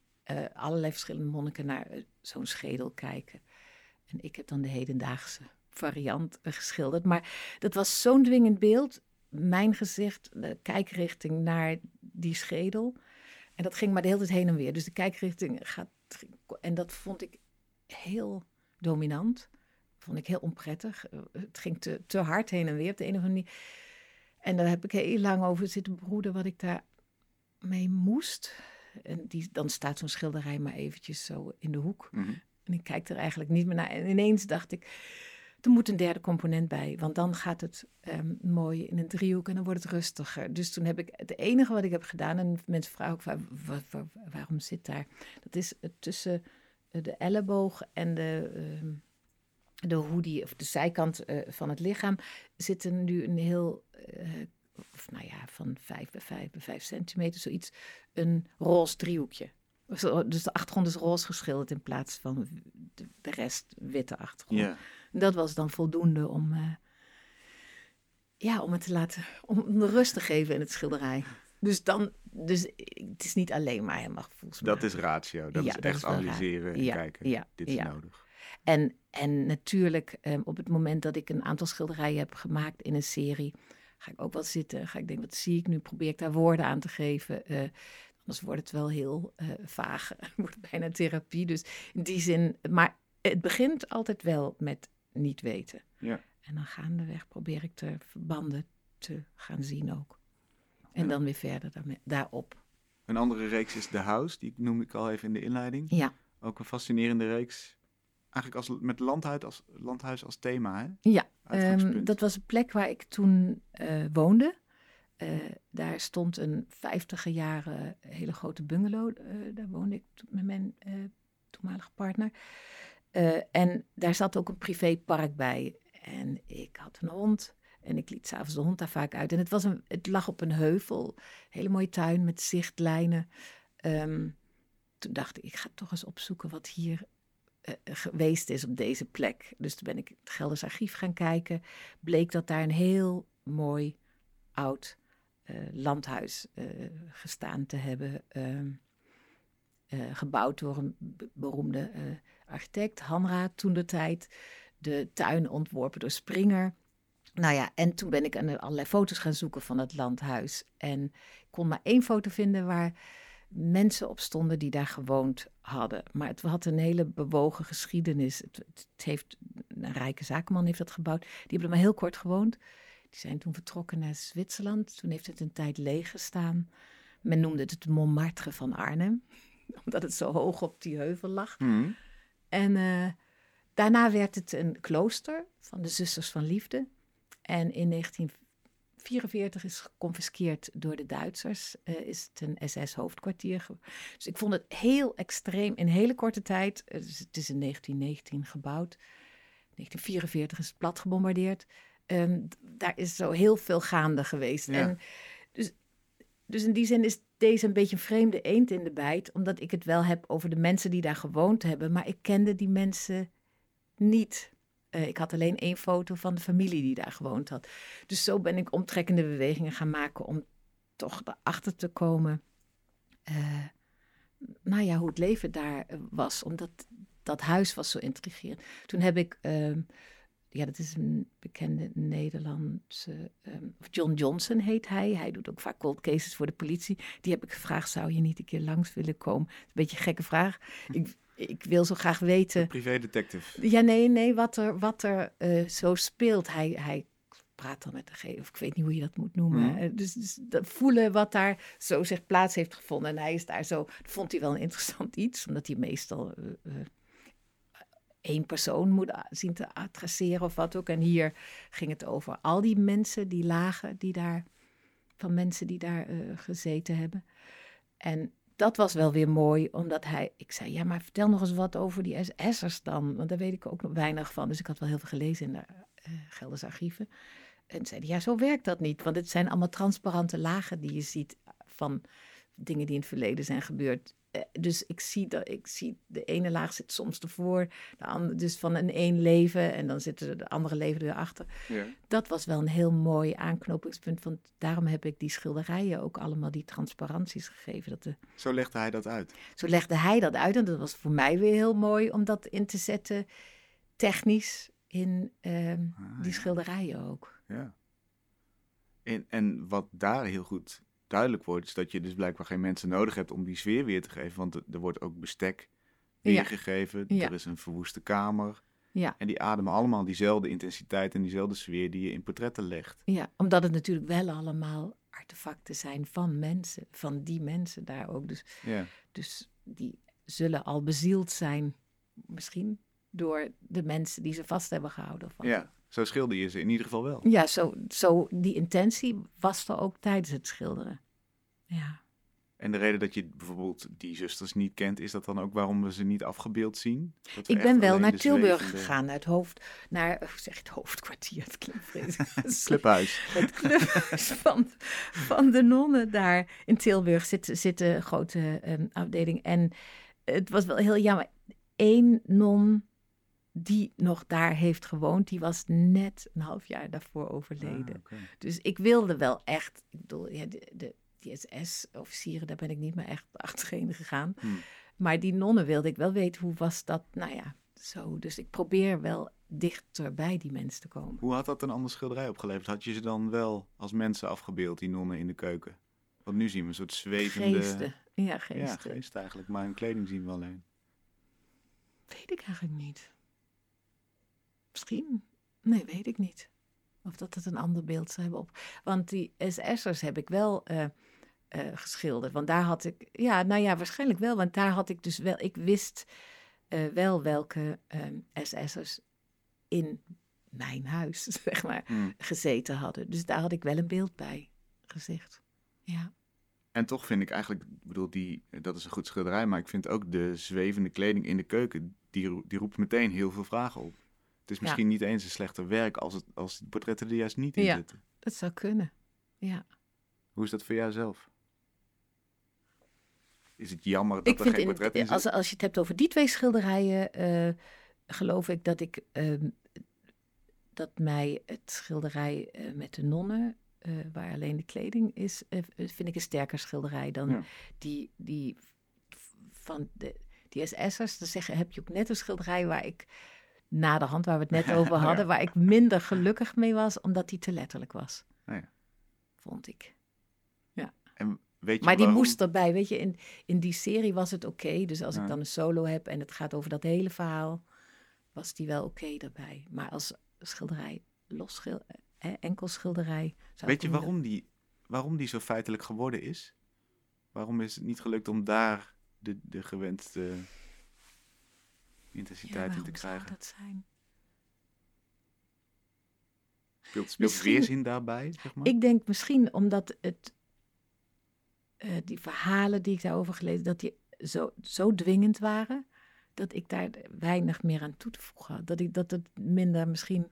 [SPEAKER 2] allerlei verschillende monniken naar zo'n schedel kijken. En ik heb dan de hedendaagse variant geschilderd. Maar dat was zo'n dwingend beeld. Mijn gezicht, de kijkrichting naar die schedel. En dat ging maar de hele tijd heen en weer. Dus de kijkrichting gaat. En dat vond ik heel dominant. Vond ik heel onprettig. Het ging te, te hard heen en weer op de een of andere manier. En daar heb ik heel lang over zitten broeden wat ik daar mee moest. En die, dan staat zo'n schilderij maar eventjes zo in de hoek.
[SPEAKER 1] Mhm.
[SPEAKER 2] En ik kijk er eigenlijk niet meer naar. En ineens dacht ik, er moet een derde component bij. Want dan gaat het ehm, mooi in een driehoek en dan wordt het rustiger. Dus toen heb ik, het enige wat ik heb gedaan, en mensen vragen ook, waar, waar- waar- waarom zit daar? Dat is het tussen eh, de elleboog en de, ehm, de hoodie, of de zijkant eh, van het lichaam, zit er nu een heel, eh, of nou ja, van 5 bij 5 bij 5 centimeter, zoiets, een roze driehoekje. Dus de achtergrond is roze geschilderd in plaats van de, rest witte achtergrond.
[SPEAKER 1] Ja.
[SPEAKER 2] Dat was dan voldoende om, eh, ja, om het te laten, om de rust te geven in het schilderij. Dus dan, dus het is niet alleen maar helemaal gevoelsmatig.
[SPEAKER 1] Dat is ratio. Dat
[SPEAKER 2] Ja,
[SPEAKER 1] is
[SPEAKER 2] dat
[SPEAKER 1] echt
[SPEAKER 2] is wel raar.
[SPEAKER 1] analyseren en
[SPEAKER 2] Ja,
[SPEAKER 1] kijken.
[SPEAKER 2] ja,
[SPEAKER 1] Dit is nodig.
[SPEAKER 2] En, en natuurlijk, ehm, op het moment dat ik een aantal schilderijen heb gemaakt in een serie, ga ik ook wel zitten. Ga ik denken, wat zie ik nu? Probeer ik daar woorden aan te geven. eh, anders wordt het wel heel eh, vaag. Het wordt bijna therapie. Dus in die zin, maar het begint altijd wel met niet weten.
[SPEAKER 1] Ja.
[SPEAKER 2] En dan gaandeweg probeer ik de verbanden te gaan zien ook. En
[SPEAKER 1] Ja.
[SPEAKER 2] dan weer verder daarmee, daarop.
[SPEAKER 1] Een andere reeks is The House. Die noemde ik al even in de inleiding.
[SPEAKER 2] Ja,
[SPEAKER 1] Ook een fascinerende reeks. eigenlijk als, met landhuis als, landhuis als thema, hè?
[SPEAKER 2] Ja, ehm, dat was een plek waar ik toen eh, woonde. Eh, daar stond een vijftiger jaren hele grote bungalow. eh, daar woonde ik met mijn eh, toenmalige partner. En daar zat ook een privépark bij. En ik had een hond. En ik liet s'avonds de hond daar vaak uit. En het, was een, het lag op een heuvel. Hele mooie tuin met zichtlijnen. Ehm, toen dacht ik, ik ga toch eens opzoeken wat hier geweest is op deze plek. Dus toen ben ik het Gelders Archief gaan kijken. Bleek dat daar een heel mooi oud landhuis eh, gestaan te hebben. ehm, eh, gebouwd door een be- beroemde eh, architect, Hanra toen de tijd. De tuin ontworpen door Springer. Nou ja, en toen ben ik allerlei foto's gaan zoeken van het landhuis. En ik kon maar één foto vinden waar mensen op stonden die daar gewoond hadden. Maar het had een hele bewogen geschiedenis. Het, het heeft, een rijke zakenman heeft dat gebouwd. Die hebben er maar heel kort gewoond. Die zijn toen vertrokken naar Zwitserland. Toen heeft het een tijd leeg gestaan. Men noemde het het Montmartre van Arnhem. Omdat het zo hoog op die heuvel lag.
[SPEAKER 1] Hm.
[SPEAKER 2] En eh, daarna werd het een klooster van de Zusters van Liefde. En in 1944 is geconfiskeerd door de Duitsers. eh, is het een SS-hoofdkwartier. Dus ik vond het heel extreem in hele korte tijd. eh, dus het is in 1919 gebouwd. 1944 is het plat gebombardeerd. Daar is zo heel veel gaande geweest.
[SPEAKER 1] Ja.
[SPEAKER 2] En dus, dus in die zin is deze een beetje een vreemde eend in de bijt. Omdat ik het wel heb over de mensen die daar gewoond hebben. Maar ik kende die mensen niet. Eh, ik had alleen één foto van de familie die daar gewoond had. Dus zo ben ik omtrekkende bewegingen gaan maken om toch erachter te komen. eh, nou ja, hoe het leven daar eh, was. Omdat dat huis was zo intrigerend. Toen heb ik, ehm, ja, dat is een bekende Nederlandse, of John Johnson heet hij. Hij doet ook vaak cold cases voor de politie. Die heb ik gevraagd, zou je niet een keer langs willen komen? Een beetje een gekke vraag. Ik, ik wil zo graag weten
[SPEAKER 1] Privédetective.
[SPEAKER 2] ja, nee, nee, wat er, wat er eh, zo speelt. Hij, hij praat dan met de of ik weet niet hoe je dat moet noemen.
[SPEAKER 1] Mhm.
[SPEAKER 2] Dus, dus dat voelen wat daar zo zich plaats heeft gevonden. En hij is daar zo, dat vond hij wel een interessant iets, omdat hij meestal eh, eh, één persoon moet zien te adresseren of wat ook. En hier ging het over al die mensen die lagen, die daar, van mensen die daar eh, gezeten hebben. En dat was wel weer mooi, omdat hij... Ik zei, ja, maar vertel nog eens wat over die SS'ers dan. Want daar weet ik ook nog weinig van. Dus ik had wel heel veel gelezen in de eh Gelders archieven. En zei hij, ja, zo werkt dat niet. Want het zijn allemaal transparante lagen die je ziet van dingen die in het verleden zijn gebeurd. Eh, Dus ik zie, dat, ik zie de ene laag zit soms ervoor, de andere, dus van een één leven en dan zitten de andere leven erachter
[SPEAKER 1] Ja.
[SPEAKER 2] dat was wel een heel mooi aanknopingspunt. Want daarom heb ik die schilderijen ook allemaal die transparanties gegeven. Dat de,
[SPEAKER 1] Zo legde hij dat uit.
[SPEAKER 2] zo legde hij dat uit. En dat was voor mij weer heel mooi om dat in te zetten, technisch, in ehm,
[SPEAKER 1] Ah,
[SPEAKER 2] die
[SPEAKER 1] ja.
[SPEAKER 2] schilderijen ook.
[SPEAKER 1] Ja. En, en wat daar heel goed duidelijk wordt, is dat je dus blijkbaar geen mensen nodig hebt om die sfeer weer te geven. Want er, wordt ook bestek weergegeven.
[SPEAKER 2] Ja.
[SPEAKER 1] Er is een verwoeste kamer.
[SPEAKER 2] Ja.
[SPEAKER 1] En die ademen allemaal diezelfde intensiteit en diezelfde sfeer die je in portretten legt.
[SPEAKER 2] Ja, omdat het natuurlijk wel allemaal artefacten zijn van mensen, van die mensen daar ook. Dus,
[SPEAKER 1] Ja.
[SPEAKER 2] dus die zullen al bezield zijn, misschien, door de mensen die ze vast hebben gehouden. Of wat
[SPEAKER 1] ja, zo schilder je ze in ieder geval wel.
[SPEAKER 2] Ja, zo, zo die intentie was er ook tijdens het schilderen. Ja.
[SPEAKER 1] En de reden dat je bijvoorbeeld die zusters niet kent, is dat dan ook waarom we ze niet afgebeeld zien?
[SPEAKER 2] Ik ben wel naar Tilburg gegaan, naar het hoofd, naar, hoe zeg je het, hoofdkwartier, het klinkt.
[SPEAKER 1] Clubhuis.
[SPEAKER 2] Het clubhuis van, van de nonnen daar in Tilburg zit, zit een grote ehm, afdeling. En het was wel heel jammer. Eén non die nog daar heeft gewoond, die was net een half jaar daarvoor overleden.
[SPEAKER 1] Ah.
[SPEAKER 2] Dus ik wilde wel echt, ik bedoel, ja, de, SS-officieren, daar ben ik niet meer echt achterheen gegaan.
[SPEAKER 1] Hmm.
[SPEAKER 2] Maar die nonnen wilde ik wel weten, hoe was dat? Nou ja, zo. Dus ik probeer wel dichter bij die mensen te komen.
[SPEAKER 1] Hoe had dat een andere schilderij opgeleverd? Had je ze dan wel als mensen afgebeeld, die nonnen in de keuken? Want nu zien we een soort zwevende...
[SPEAKER 2] Geesten. Ja,
[SPEAKER 1] Ja,
[SPEAKER 2] geesten.
[SPEAKER 1] geest eigenlijk. Maar hun kleding zien we alleen.
[SPEAKER 2] Weet ik eigenlijk niet. Misschien. Nee, weet ik niet. Of dat het een ander beeld zou hebben op. Want die SS'ers heb ik wel eh, eh, geschilderd. Want daar had ik. Ja, nou ja, waarschijnlijk wel. Want daar had ik dus wel. Ik wist eh, wel welke SS'ers in mijn huis, zeg maar,
[SPEAKER 1] Hmm.
[SPEAKER 2] gezeten hadden. Dus daar had ik wel een beeld bij gezegd. Ja.
[SPEAKER 1] En toch vind ik eigenlijk, ik bedoel, die, dat is een goed schilderij, maar ik vind ook de zwevende kleding in de keuken, die, die roept meteen heel veel vragen op. Het is misschien niet eens een slechter werk als, het, als die portretten er juist niet in
[SPEAKER 2] Ja.
[SPEAKER 1] zitten.
[SPEAKER 2] Dat zou kunnen. Ja.
[SPEAKER 1] Hoe is dat voor jou zelf? Is het jammer dat
[SPEAKER 2] ik
[SPEAKER 1] er geen
[SPEAKER 2] in,
[SPEAKER 1] portret in zit?
[SPEAKER 2] als, als je het hebt over die twee schilderijen, eh, geloof ik dat ik ehm, dat mij het schilderij eh, met de nonnen, eh, waar alleen de kleding is, vind ik een sterker schilderij dan
[SPEAKER 1] Ja.
[SPEAKER 2] die, die van de, die SS'ers. Dan zeg, heb je ook net een schilderij waar ik na de hand, waar we het net over
[SPEAKER 1] Ja.
[SPEAKER 2] hadden, waar ik minder gelukkig mee was, omdat die te letterlijk was.
[SPEAKER 1] Oh ja.
[SPEAKER 2] Vond ik.
[SPEAKER 1] En weet je
[SPEAKER 2] Maar die moest erbij, weet je, in, in die serie was het oké. Dus als
[SPEAKER 1] Ja.
[SPEAKER 2] ik dan een solo heb en het gaat over dat hele verhaal, was die wel oké daarbij. Maar als schilderij, los schil, eh, enkel schilderij. Zou
[SPEAKER 1] Weet je waarom die, waarom die zo feitelijk geworden is? Waarom is het niet gelukt om daar de, de gewenste
[SPEAKER 2] Ja,
[SPEAKER 1] intensiteit in te
[SPEAKER 2] waarom zou
[SPEAKER 1] krijgen?
[SPEAKER 2] dat zijn?
[SPEAKER 1] Speelt, speelt
[SPEAKER 2] Misschien-
[SPEAKER 1] weerzin daarbij, zeg maar?
[SPEAKER 2] Ik denk misschien omdat het, eh, die verhalen die ik daarover gelezen, dat die zo, zo dwingend waren, dat ik daar weinig meer aan toe te voegen had. Dat, ik, dat het minder misschien,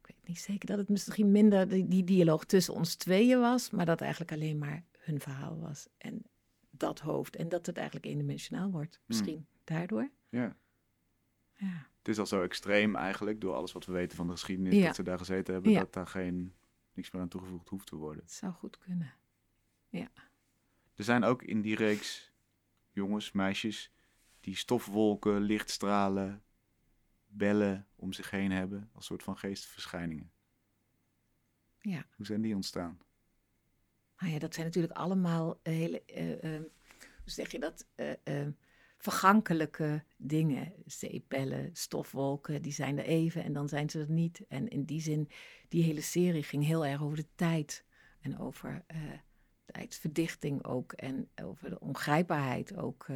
[SPEAKER 2] ik weet niet zeker, dat het misschien minder die, die dialoog tussen ons tweeën was, maar dat eigenlijk alleen maar hun verhaal was. En dat hoofd. En dat het eigenlijk eendimensionaal wordt. Misschien daardoor.
[SPEAKER 1] Ja.
[SPEAKER 2] Ja.
[SPEAKER 1] Het is al zo extreem eigenlijk, door alles wat we weten van de geschiedenis,
[SPEAKER 2] Ja.
[SPEAKER 1] dat ze daar gezeten hebben,
[SPEAKER 2] Ja.
[SPEAKER 1] dat daar geen, niks meer aan toegevoegd hoeft te worden.
[SPEAKER 2] Het zou goed kunnen.
[SPEAKER 1] Er zijn ook in die reeks jongens, meisjes, die stofwolken, lichtstralen, bellen om zich heen hebben, als soort van geestverschijningen.
[SPEAKER 2] Ja.
[SPEAKER 1] Hoe zijn die ontstaan?
[SPEAKER 2] Nou ja, dat zijn natuurlijk allemaal hele, eh, eh, hoe zeg je dat, eh, vergankelijke dingen. Zeepbellen, stofwolken, die zijn er even en dan zijn ze er niet. En in die zin, die hele serie ging heel erg over de tijd. En over eh, tijdsverdichting ook. En over de ongrijpbaarheid ook.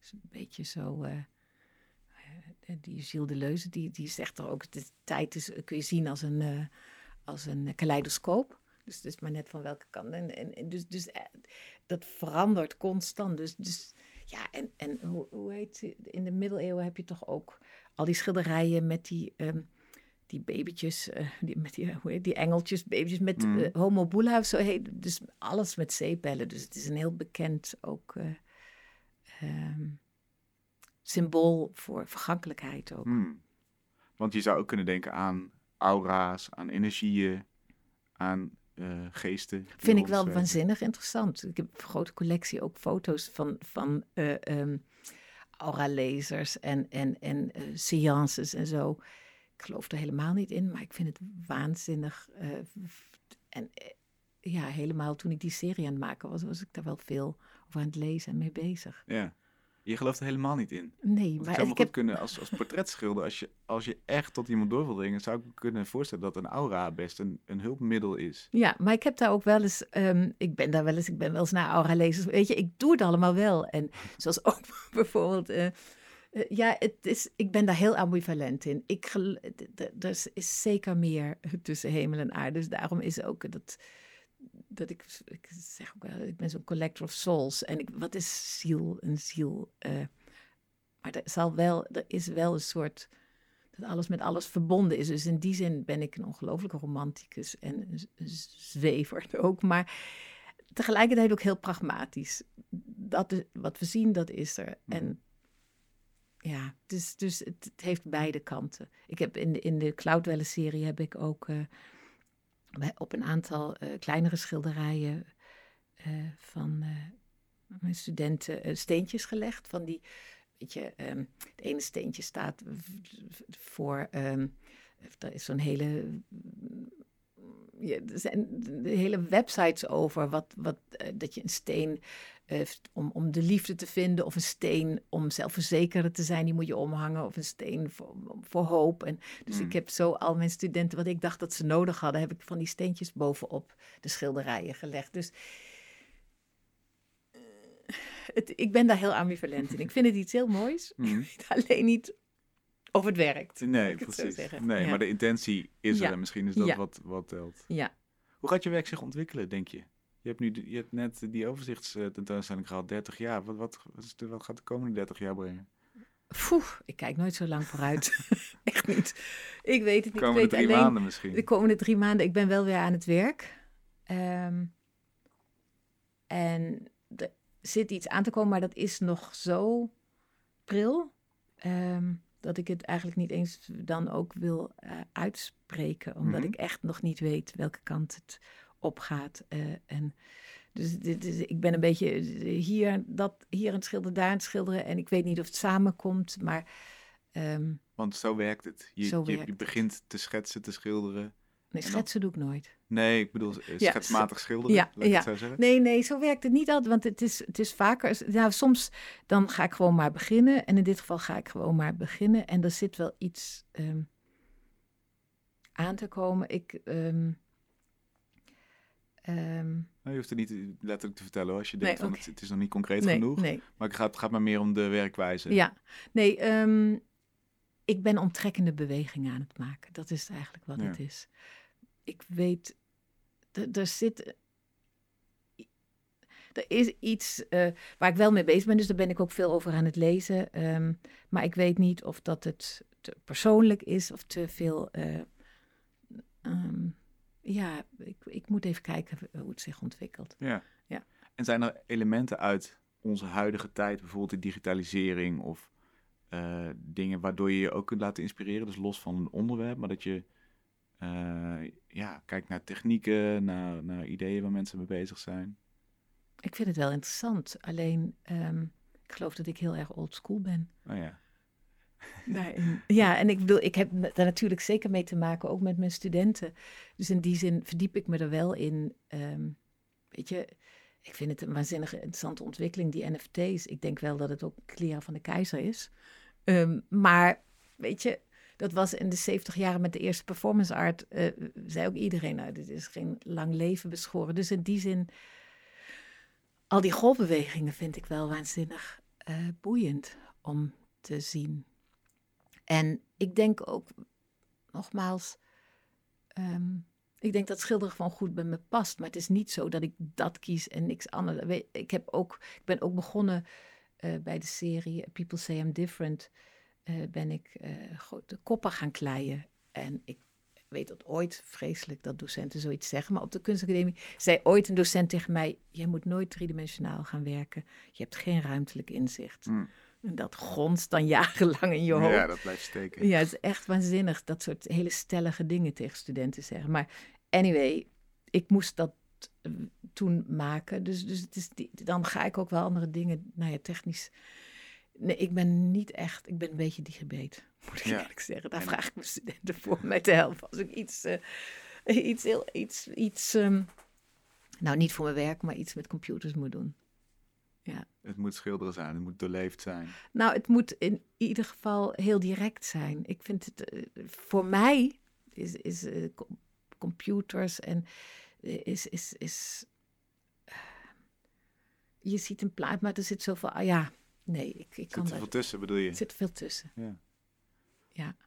[SPEAKER 2] is een beetje zo... eh, die Gilles Deleuze, die, die zegt er ook... De tijd is, kun je zien als een, als een kaleidoscoop. Dus het is maar net van welke kant. En, en, dus, dus dat verandert constant. Dus, dus ja, en, en hoe, hoe heet? In de middeleeuwen heb je toch ook al die schilderijen met die, ehm, die babytjes, eh, die, met die, hoe heet, die engeltjes, babytjes met
[SPEAKER 1] Mm.
[SPEAKER 2] eh, homo zo heet. Dus alles met zeepbellen. Dus het is een heel bekend ook eh, ehm, symbool voor vergankelijkheid ook.
[SPEAKER 1] Hmm. Want je zou ook kunnen denken aan aura's, aan energieën, aan eh, geesten.
[SPEAKER 2] Vind ik wel
[SPEAKER 1] rondzwerven.
[SPEAKER 2] waanzinnig interessant. Ik heb een grote collectie ook foto's van, van eh ehm, aura-lasers en, en, en eh, seances en zo. Ik geloof er helemaal niet in, maar ik vind het waanzinnig. eh, en eh, ja, helemaal toen ik die serie aan het maken was, was ik daar wel veel over aan het lezen en mee bezig.
[SPEAKER 1] Ja. Je gelooft er helemaal niet in.
[SPEAKER 2] Nee,
[SPEAKER 1] Want ik
[SPEAKER 2] maar
[SPEAKER 1] zou me
[SPEAKER 2] ik
[SPEAKER 1] goed
[SPEAKER 2] heb...
[SPEAKER 1] kunnen als, als portretschilder, als je, als je echt tot iemand door wil dringen, zou ik me kunnen voorstellen dat een aura best een, een hulpmiddel is.
[SPEAKER 2] Ja, maar ik heb daar ook wel eens, ehm, ik ben daar wel eens, ik ben wel eens naar aura-lezers. Weet je, ik doe het allemaal wel. En zoals ook bijvoorbeeld, eh, eh, ja, het is, ik ben daar heel ambivalent in. Ik, er is- is zeker meer tussen hemel en aarde. Dus daarom is ook dat, dat ik, ik zeg ook wel, ik ben zo'n collector of souls. En ik, wat is ziel, een ziel? eh, maar er, zal wel, er is wel een soort dat alles met alles verbonden is. Dus in die zin ben ik een ongelofelijke romanticus en een zwever ook. Maar tegelijkertijd ook heel pragmatisch. Dat is, wat we zien, dat is er.
[SPEAKER 1] Mhm.
[SPEAKER 2] En ja, dus, dus het, het heeft beide kanten. Ik heb in de, in de Cloudwelle-serie heb ik ook eh, op een aantal eh, kleinere schilderijen eh, van eh, mijn studenten steentjes gelegd. Van die, weet je, ehm, het ene steentje staat voor, ehm, er is zo'n hele, er zijn de hele websites over wat, wat, eh, dat je een steen eh, om, om de liefde te vinden of een steen om zelfverzekerd te zijn, die moet je omhangen of een steen voor, voor hoop. En, dus
[SPEAKER 1] Hmm.
[SPEAKER 2] ik heb zo al mijn studenten, wat ik dacht dat ze nodig hadden, heb ik van die steentjes bovenop de schilderijen gelegd. Dus het, ik ben daar heel ambivalent in. Ik vind het iets heel moois. Ik weet alleen niet of het werkt.
[SPEAKER 1] Nee, precies. Nee,
[SPEAKER 2] Ja.
[SPEAKER 1] maar de intentie is er en misschien is dat wat, wat telt.
[SPEAKER 2] Ja.
[SPEAKER 1] Hoe gaat je werk zich ontwikkelen, denk je? Je hebt, nu, de- je hebt net die overzichtstentoonstelling gehad, 30 jaar. Wat, wat, wat, de- gaat de komende 30 jaar brengen?
[SPEAKER 2] Poeh, ik kijk nooit zo lang vooruit. Echt niet. Ik weet het
[SPEAKER 1] De
[SPEAKER 2] niet.
[SPEAKER 1] komende
[SPEAKER 2] ik weet
[SPEAKER 1] drie
[SPEAKER 2] alleen
[SPEAKER 1] maanden misschien.
[SPEAKER 2] de komende drie maanden. Ik ben wel weer aan het werk. Ehm, en er zit iets aan te komen, maar dat is nog zo pril. ehm, dat ik het eigenlijk niet eens dan ook wil eh, uitspreken. Omdat
[SPEAKER 1] Mhm.
[SPEAKER 2] ik echt nog niet weet welke kant het op gaat. eh, en dus dit is, ik ben een beetje eh, hier, dat, hier aan het schilderen, daar aan het schilderen. En ik weet niet of het samenkomt, maar ehm,
[SPEAKER 1] Want zo werkt het. Je,
[SPEAKER 2] Zo
[SPEAKER 1] je,
[SPEAKER 2] werkt
[SPEAKER 1] je
[SPEAKER 2] het.
[SPEAKER 1] begint te schetsen, te schilderen.
[SPEAKER 2] Nee, schetsen doe ik nooit.
[SPEAKER 1] Nee, ik bedoel eh,
[SPEAKER 2] Ja,
[SPEAKER 1] schetsmatig schilderen,
[SPEAKER 2] ja,
[SPEAKER 1] laat ik
[SPEAKER 2] ja.
[SPEAKER 1] het zo zeggen.
[SPEAKER 2] Nee, nee, zo werkt het niet altijd. Want het is, het is vaker. Nou, soms dan ga ik gewoon maar beginnen. En in dit geval ga ik gewoon maar beginnen. En er zit wel iets ehm, aan te komen. Ik. ehm, ehm,
[SPEAKER 1] Nou, je hoeft het niet letterlijk te vertellen hoor, als je
[SPEAKER 2] Nee,
[SPEAKER 1] denkt van
[SPEAKER 2] oké.
[SPEAKER 1] het, het is nog niet concreet
[SPEAKER 2] nee,
[SPEAKER 1] genoeg.
[SPEAKER 2] nee.
[SPEAKER 1] Maar het gaat, het gaat maar meer om de werkwijze.
[SPEAKER 2] Ja, nee. ik ben omtrekkende bewegingen aan het maken. Dat is eigenlijk wat
[SPEAKER 1] Ja.
[SPEAKER 2] het is. Ik weet, er- zit. Er is iets eh, waar ik wel mee bezig ben, dus daar ben ik ook veel over aan het lezen. Ehm, maar ik weet niet of dat het te persoonlijk is of te veel. eh, ehm, ja, ik, ik moet even kijken hoe het zich ontwikkelt.
[SPEAKER 1] Ja.
[SPEAKER 2] Ja.
[SPEAKER 1] En zijn er elementen uit onze huidige tijd, bijvoorbeeld de digitalisering of eh, dingen waardoor je je ook kunt laten inspireren, dus los van een onderwerp, maar dat je ja, kijkt naar technieken, naar, naar ideeën waar mensen mee bezig zijn.
[SPEAKER 2] Ik vind het wel interessant, alleen ehm, ik geloof dat ik heel erg old school ben.
[SPEAKER 1] Oh ja.
[SPEAKER 2] Daarin. Ja, en ik bedoel, ik heb daar natuurlijk zeker mee te maken, ook met mijn studenten. Dus in die zin verdiep ik me er wel in. Ehm, weet je, ik vind het een waanzinnig interessante ontwikkeling, die NFT's. Ik denk wel dat het ook kleren van de keizer is. Ehm, maar weet je, dat was in de 70 jaren met de eerste performance art, eh, zei ook iedereen, nou, dit is geen lang leven beschoren. Dus in die zin, al die golfbewegingen vind ik wel waanzinnig eh, boeiend om te zien. En ik denk ook, nogmaals, ehm, ik denk dat schilderen gewoon goed bij me past. Maar het is niet zo dat ik dat kies en niks anders. Ik, heb ook, ik ben ook begonnen eh, bij de serie People Say I'm Different. Eh, ben ik eh, de koppen gaan kleien. En ik weet dat ooit, vreselijk dat docenten zoiets zeggen. Maar op de kunstacademie zei ooit een docent tegen mij... jij moet nooit driedimensionaal gaan werken. Je hebt geen ruimtelijk inzicht.
[SPEAKER 1] Mm.
[SPEAKER 2] En dat gonst dan jarenlang in je hoofd.
[SPEAKER 1] Ja, dat blijft steken.
[SPEAKER 2] Ja, het is echt waanzinnig dat soort hele stellige dingen tegen studenten zeggen. Maar anyway, ik moest dat eh, toen maken. Dus, dus het is die- dan ga ik ook wel andere dingen, nou ja, technisch. Nee, ik ben niet echt, ik ben een beetje digebeet, moet ik
[SPEAKER 1] Ja.
[SPEAKER 2] eerlijk zeggen. Daar
[SPEAKER 1] En-
[SPEAKER 2] vraag ik mijn studenten voor mij te helpen. Als ik iets, eh, iets heel, iets, iets, ehm, nou niet voor mijn werk, maar iets met computers moet doen.
[SPEAKER 1] Het moet schilderen zijn, het moet doorleefd zijn.
[SPEAKER 2] Nou, het moet in ieder geval heel direct zijn. Ik vind het eh, voor mij is, is eh, co- computers en is, is, is je ziet een plaat, maar er zit zoveel. Ah ja, nee, ik, ik
[SPEAKER 1] Er
[SPEAKER 2] kan
[SPEAKER 1] zit er veel tussen, bedoel je?
[SPEAKER 2] Er zit veel tussen.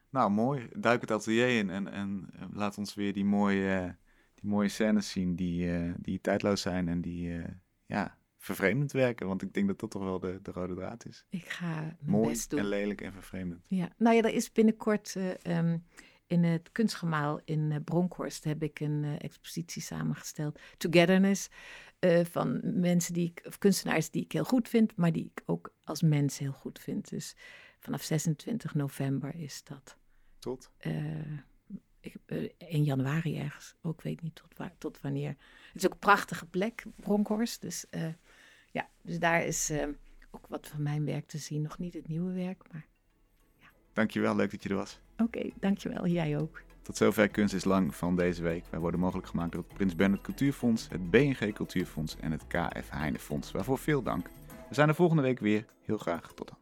[SPEAKER 1] Nou, mooi. Duik het atelier in en, en eh, laat ons weer die mooie, eh, die mooie scènes zien die, eh, die tijdloos zijn en die ja, vervreemdend werken. Want ik denk dat dat toch wel de, de rode draad is.
[SPEAKER 2] Ik ga mijn
[SPEAKER 1] Mooi
[SPEAKER 2] best doen.
[SPEAKER 1] en lelijk en vervreemdend.
[SPEAKER 2] Ja, nou ja, er is binnenkort eh, ehm, in het kunstgemaal in eh, Bronkhorst heb ik een eh, expositie samengesteld. Togetherness. eh, van mensen die ik, of kunstenaars die ik heel goed vind, maar die ik ook als mens heel goed vind. Dus vanaf 26 november is dat.
[SPEAKER 1] Tot?
[SPEAKER 2] ik, in januari ergens. Ook weet niet tot, waar, tot wanneer. Het is ook een prachtige plek, Bronkhorst. Dus ja, dus daar is ook wat van mijn werk te zien. Nog niet het nieuwe werk, maar
[SPEAKER 1] Dankjewel, leuk dat je er was.
[SPEAKER 2] Oké, dankjewel. Jij ook.
[SPEAKER 1] Tot zover Kunst is Lang van deze week. Wij worden mogelijk gemaakt door het Prins Bernhard Cultuurfonds, het BNG Cultuurfonds en het KF Heine Fonds. Waarvoor veel dank. We zijn er volgende week weer. Heel graag. Tot dan.